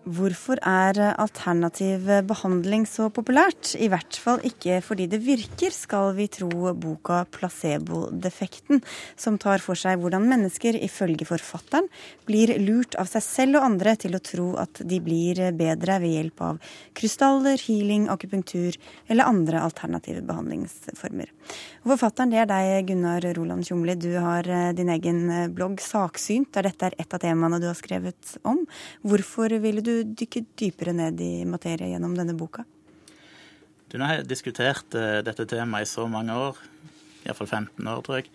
Hvorfor er alternativ behandling så populært? I hvert fall ikke fordi det virker, skal vi tro boka 'Placebo-defekten', som tar for seg hvordan mennesker, ifølge forfatteren, blir lurt av seg selv og andre til å tro at de blir bedre ved hjelp av krystaller, healing, akupunktur eller andre alternative behandlingsformer. Forfatteren det er deg, Gunnar Roland Tjomli. Du har eh, din egen blogg Saksynt, der dette er et av temaene du har skrevet om. Hvorfor ville du dykke dypere ned i materie gjennom denne boka? Du, nå har jeg diskutert uh, dette temaet i så mange år, iallfall 15 år, tror jeg.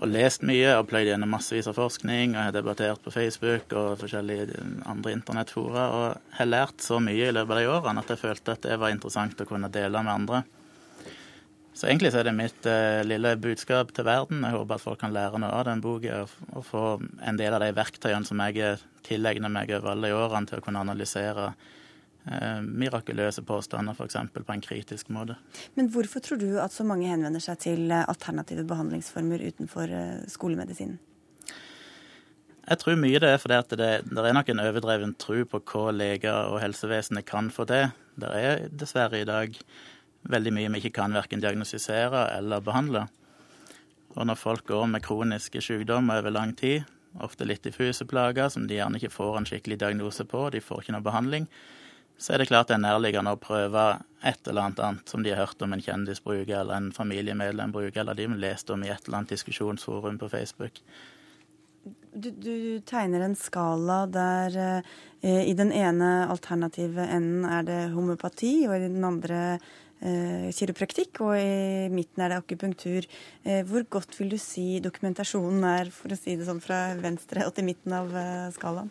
Og lest mye og pløyd gjennom massevis av forskning og har debattert på Facebook og forskjellige andre internettfora. Og har lært så mye i løpet av de årene at jeg følte at det var interessant å kunne dele med andre. Så egentlig så er det mitt uh, lille budskap til verden. Jeg håper at folk kan lære noe av den boka og, og, få en del av de verktøyene som jeg tilegner meg over alle årene til å kunne analysere uh, mirakuløse påstander, f.eks. på en kritisk måte. Men hvorfor tror du at så mange henvender seg til eh, alternative behandlingsformer utenfor uh, skolemedisinen? Jeg tror mye det er fordi at det, det er nok en overdreven tro på hva leger og helsevesenet kan få til. Det er dessverre i dag veldig mye vi ikke kan verken diagnostisere eller behandle. Og når folk går med kroniske sykdommer over lang tid, ofte litt diffuse plager som de gjerne ikke får en skikkelig diagnose på, de får ikke noe behandling, så er det klart det er nærliggende å prøve et eller annet annet som de har hørt om en kjendis bruker, eller en familiemedlem bruker, eller de har lest om i et eller annet diskusjonsforum på Facebook. Du, du tegner en skala der eh, i den ene alternative enden er det homopati, og i den andre kiropraktikk, og i midten er det akupunktur. Eh, hvor godt vil du si dokumentasjonen er, for å si det sånn fra venstre og til midten av eh, skalaen?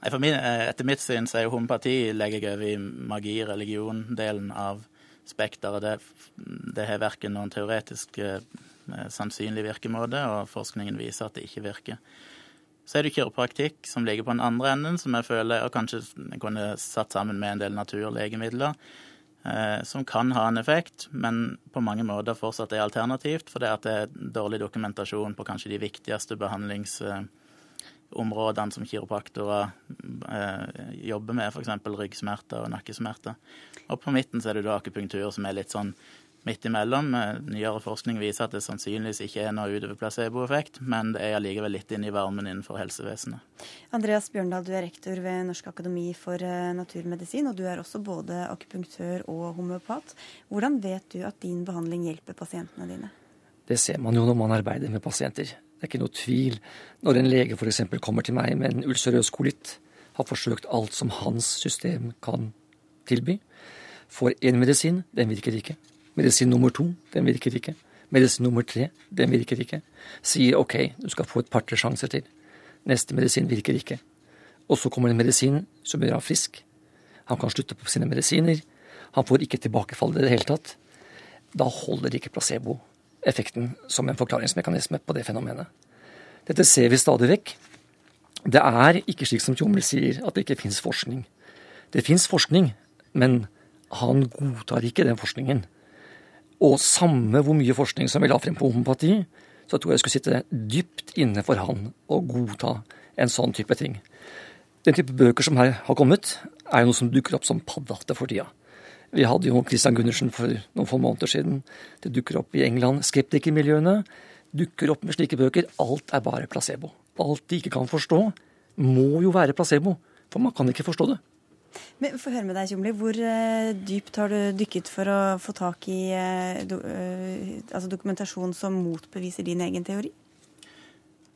Nei, min, etter mitt syn så er jo homopati legger jeg over i magi-religion-delen av spekteret. Det, det har verken noen teoretisk sannsynlig virkemåte, og forskningen viser at det ikke virker. Så er det kiropraktikk som ligger på den andre enden, som jeg føler og kanskje kunne satt sammen med en del naturlegemidler Eh, som kan ha en effekt, men på mange måter fortsatt er alternativt, for det er dårlig dokumentasjon på kanskje de viktigste behandlingsområdene som kiropraktorer eh, jobber med, f.eks. ryggsmerter og nakkesmerter. Og på midten så er det da akupunktur som er litt sånn midt imellom. Eh, nyere forskning viser at det sannsynligvis ikke er noe utover placeboeffekt, men det er allikevel litt inn i varmen innenfor helsevesenet. Andreas Bjørndal, du er rektor ved Norsk akademi for eh, naturmedisin, og du er også både akupunktør og homeopat. Hvordan vet du at din behandling hjelper pasientene dine? Det ser man jo når man arbeider med pasienter. Det er ikke noe tvil. Når en lege f.eks. kommer til meg med en ulcerøs kolitt, har forsøkt alt som hans system kan tilby, får én medisin, den virker ikke. Medisin nummer to, den virker ikke. Medisin nummer tre, den virker ikke. Sier OK, du skal få et par-tre sjanser til. Neste medisin virker ikke. Og så kommer en medisin som gjør ham frisk. Han kan slutte på sine medisiner. Han får ikke tilbakefall i det hele tatt. Da holder ikke placeboeffekten som en forklaringsmekanisme på det fenomenet. Dette ser vi stadig vekk. Det er ikke slik som Tjomli sier, at det ikke fins forskning. Det fins forskning, men han godtar ikke den forskningen. Og samme hvor mye forskning som vi la frem på homopati, så tror jeg jeg skulle sitte dypt inne for han og godta en sånn type ting. Den type bøker som her har kommet, er jo noe som dukker opp som paddehatter for tida. Vi hadde jo Christian Gundersen for noen få måneder siden. Det dukker opp i England. Skeptikermiljøene dukker opp med slike bøker. Alt er bare placebo. Alt de ikke kan forstå, må jo være placebo. For man kan ikke forstå det. Men Få høre med deg, Tjomli. Hvor uh, dypt har du dykket for å få tak i uh, do, uh, altså dokumentasjon som motbeviser din egen teori?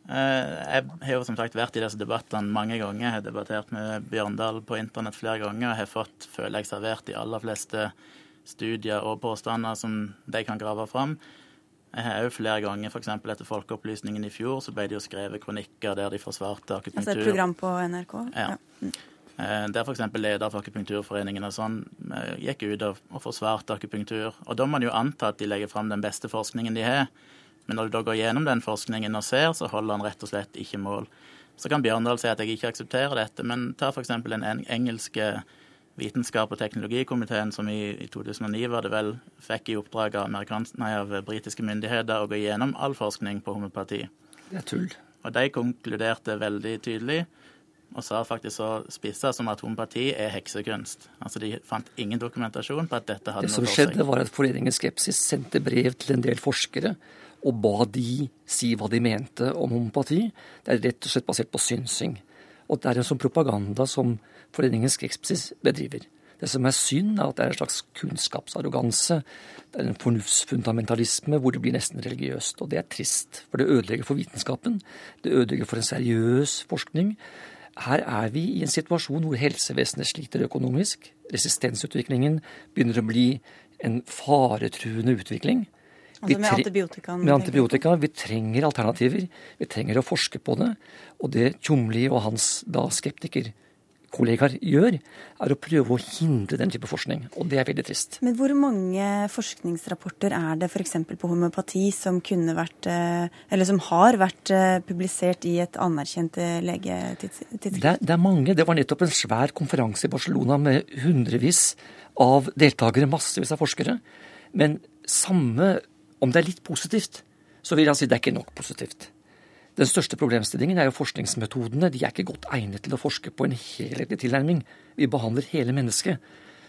Jeg har jo som sagt vært i disse debattene mange ganger. Jeg har debattert med Bjørndal på internett flere ganger. og har fått, føler jeg, servert de aller fleste studier og påstander som de kan grave fram. Jeg har jo flere ganger, f.eks. etter Folkeopplysningen i fjor, så ble det jo skrevet kronikker der de forsvarte akupunktur. Altså et program på NRK? Ja. ja. Eh, der f.eks. leder for Akupunkturforeningen og sånn eh, gikk ut og, forsvarte akupunktur. Og da må man jo anta at de legger fram den beste forskningen de har. Men når du da går gjennom den forskningen og ser, så holder han rett og slett ikke mål. Så kan Bjørndal si at jeg ikke aksepterer dette, men ta f.eks. den engelske vitenskap- og teknologikomiteen som i, i, 2009 var det vel fikk i oppdrag av, av britiske myndigheter å gå gjennom all forskning på homopati. Det er tull. Og de konkluderte veldig tydelig og sa faktisk så spissa som at homopati er heksekunst. Altså De fant ingen dokumentasjon på at dette hadde noe for seg. Det som skjedde, var at Foreningen Skepsis sendte brev til en del forskere og ba de si hva de mente om homopati. Det er rett og slett basert på synsing. Og det er en sånn propaganda som Foreningen Skepsis bedriver. Det som er synd, er at det er en slags kunnskapsarroganse. Det er en fornuftsfundamentalisme hvor det blir nesten religiøst. Og det er trist, for det ødelegger for vitenskapen. Det ødelegger for en seriøs forskning. Her er vi i en situasjon hvor helsevesenet sliter økonomisk. Resistensutviklingen begynner å bli en faretruende utvikling. Altså med antibiotika? Med antibiotika. Vi trenger alternativer. Vi trenger å forske på det. Og det Tjomli og hans da skeptiker kollegaer gjør, er å prøve å hindre den type forskning. Og det er veldig trist. Men hvor mange forskningsrapporter er det f.eks. på homopati som kunne vært, eh, eller som har vært eh, publisert i et anerkjent eh, legetidsskrift? Det, det, er mange. Det var nettopp en svær konferanse i Barcelona med hundrevis av deltakere, massevis av forskere. Men samme, om det er litt positivt, så vil jeg si det er ikke nok positivt. Den største problemstillingen er jo forskningsmetodene. De er ikke godt egnet til å forske på en helhetlig tilnærming. Vi behandler hele mennesket.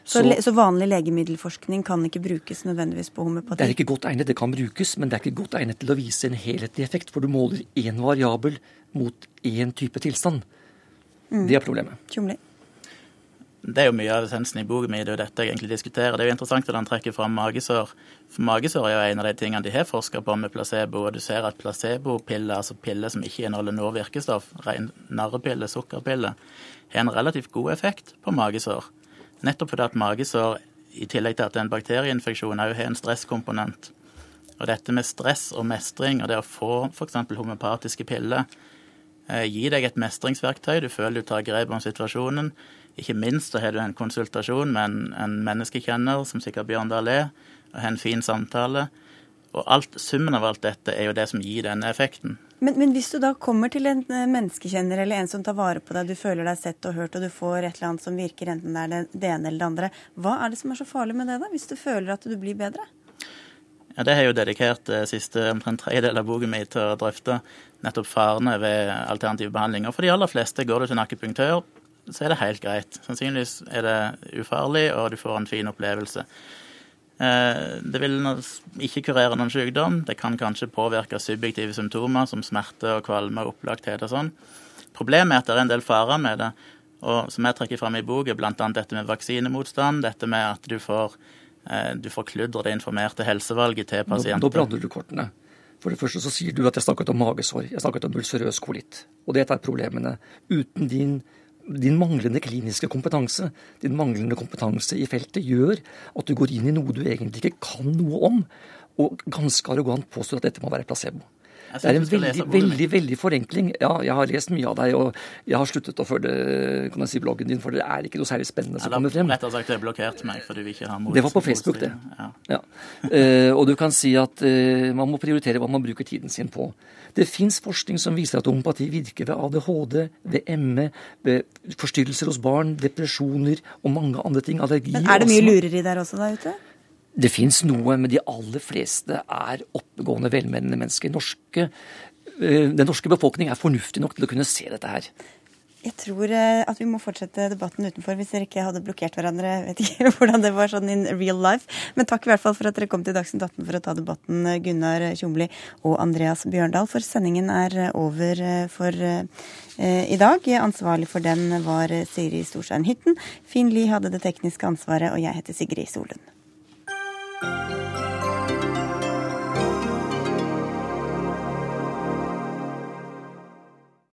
Så, så, så, vanlig legemiddelforskning kan ikke brukes nødvendigvis på homopati? Det er ikke godt egnet, det kan brukes, men det er ikke godt egnet til å vise en helhetlig effekt. For du måler én variabel mot én type tilstand. Mm. Det er problemet. Tjomli. Det er jo mye av essensen i boken min, det er jo dette jeg egentlig diskuterer. Det er jo interessant at han trekker fram magesår. For magesår er jo en av de tingene de har forska på med placebo, og du ser at placebopiller, altså piller som ikke inneholder noe virkestoff, ren narrepille, sukkerpille, har en relativt god effekt på magesår. Nettopp fordi at magesår, i tillegg til at det er en bakterieinfeksjon, òg har en stresskomponent. Og dette med stress og mestring og det å få f.eks. homopatiske piller, eh, gir deg et mestringsverktøy, du føler du tar grep om situasjonen. Ikke minst så har du en konsultasjon med en, en menneskekjenner, som sikkert Bjørndal er, og har en fin samtale. Og alt, summen av alt dette er jo det som gir denne effekten. Men, men, hvis du da kommer til en eh, menneskekjenner eller en som tar vare på deg, du føler deg sett og hørt, og du får et eller annet som virker, enten det er det ene eller det andre, hva er det som er så farlig med det, da? Hvis du føler at du blir bedre? Ja, Det har jeg jo dedikert eh, siste omtrent tredjedel av boken min til å drøfte nettopp farene ved alternative behandlinger. For de aller fleste går du til en akupunktør, så er det helt greit. Sannsynligvis er det ufarlig, og du får en fin opplevelse. Eh, det vil ikke kurere noen sykdom. Det kan kanskje påvirke subjektive symptomer som smerte og kvalme og opplagthet og sånn. Problemet er at det er en del farer med det, og som jeg trekker fram i boka, bl.a. dette med vaksinemotstand, dette med at du får, eh, du får kludre det informerte helsevalget til pasienter. Da, da blander du kortene. For det første så sier du at jeg snakket om magesår. Jeg snakket om ulcerøs kolitt. Og det er problemene. Uten din din manglende kliniske kompetanse, din manglende kompetanse i feltet, gjør at du går inn i noe du egentlig ikke kan noe om, og ganske arrogant påstår at dette må være placebo. Det er en veldig, veldig veldig forenkling. Ja, jeg har lest mye av deg, og jeg har sluttet å følge kan jeg si, bloggen din, for det er ikke noe særlig spennende som kommer frem. Rett og slett, det blokkerte meg fordi vi ikke har mot, Det var på Facebook, det. Ja. ja. Uh, og du kan si at uh, man må prioritere hva man bruker tiden sin på. Det fins forskning som viser at homopati virker ved ADHD, ved ME, ved forstyrrelser hos barn, depresjoner og mange andre ting. Allergi. Men er det mye lureri der også der ute? Det fins noe, men de aller fleste er oppegående, velmenende mennesker. Norske, eh, den norske befolkning er fornuftig nok til å kunne se dette her. Jeg tror eh, at vi må fortsette debatten utenfor hvis dere ikke hadde blokkert hverandre. Jeg vet ikke hvordan det var sånn in real life. Men takk i hvert fall for at dere kom til Dagsnytt 18 for å ta debatten, eh, Gunnar Tjomli og Andreas Bjørndal. For sendingen er eh, over for i dag. Ansvarlig for den var Siri Storstein Hytten. Finn Lie hadde det tekniske ansvaret, og jeg heter Sigrid Solund.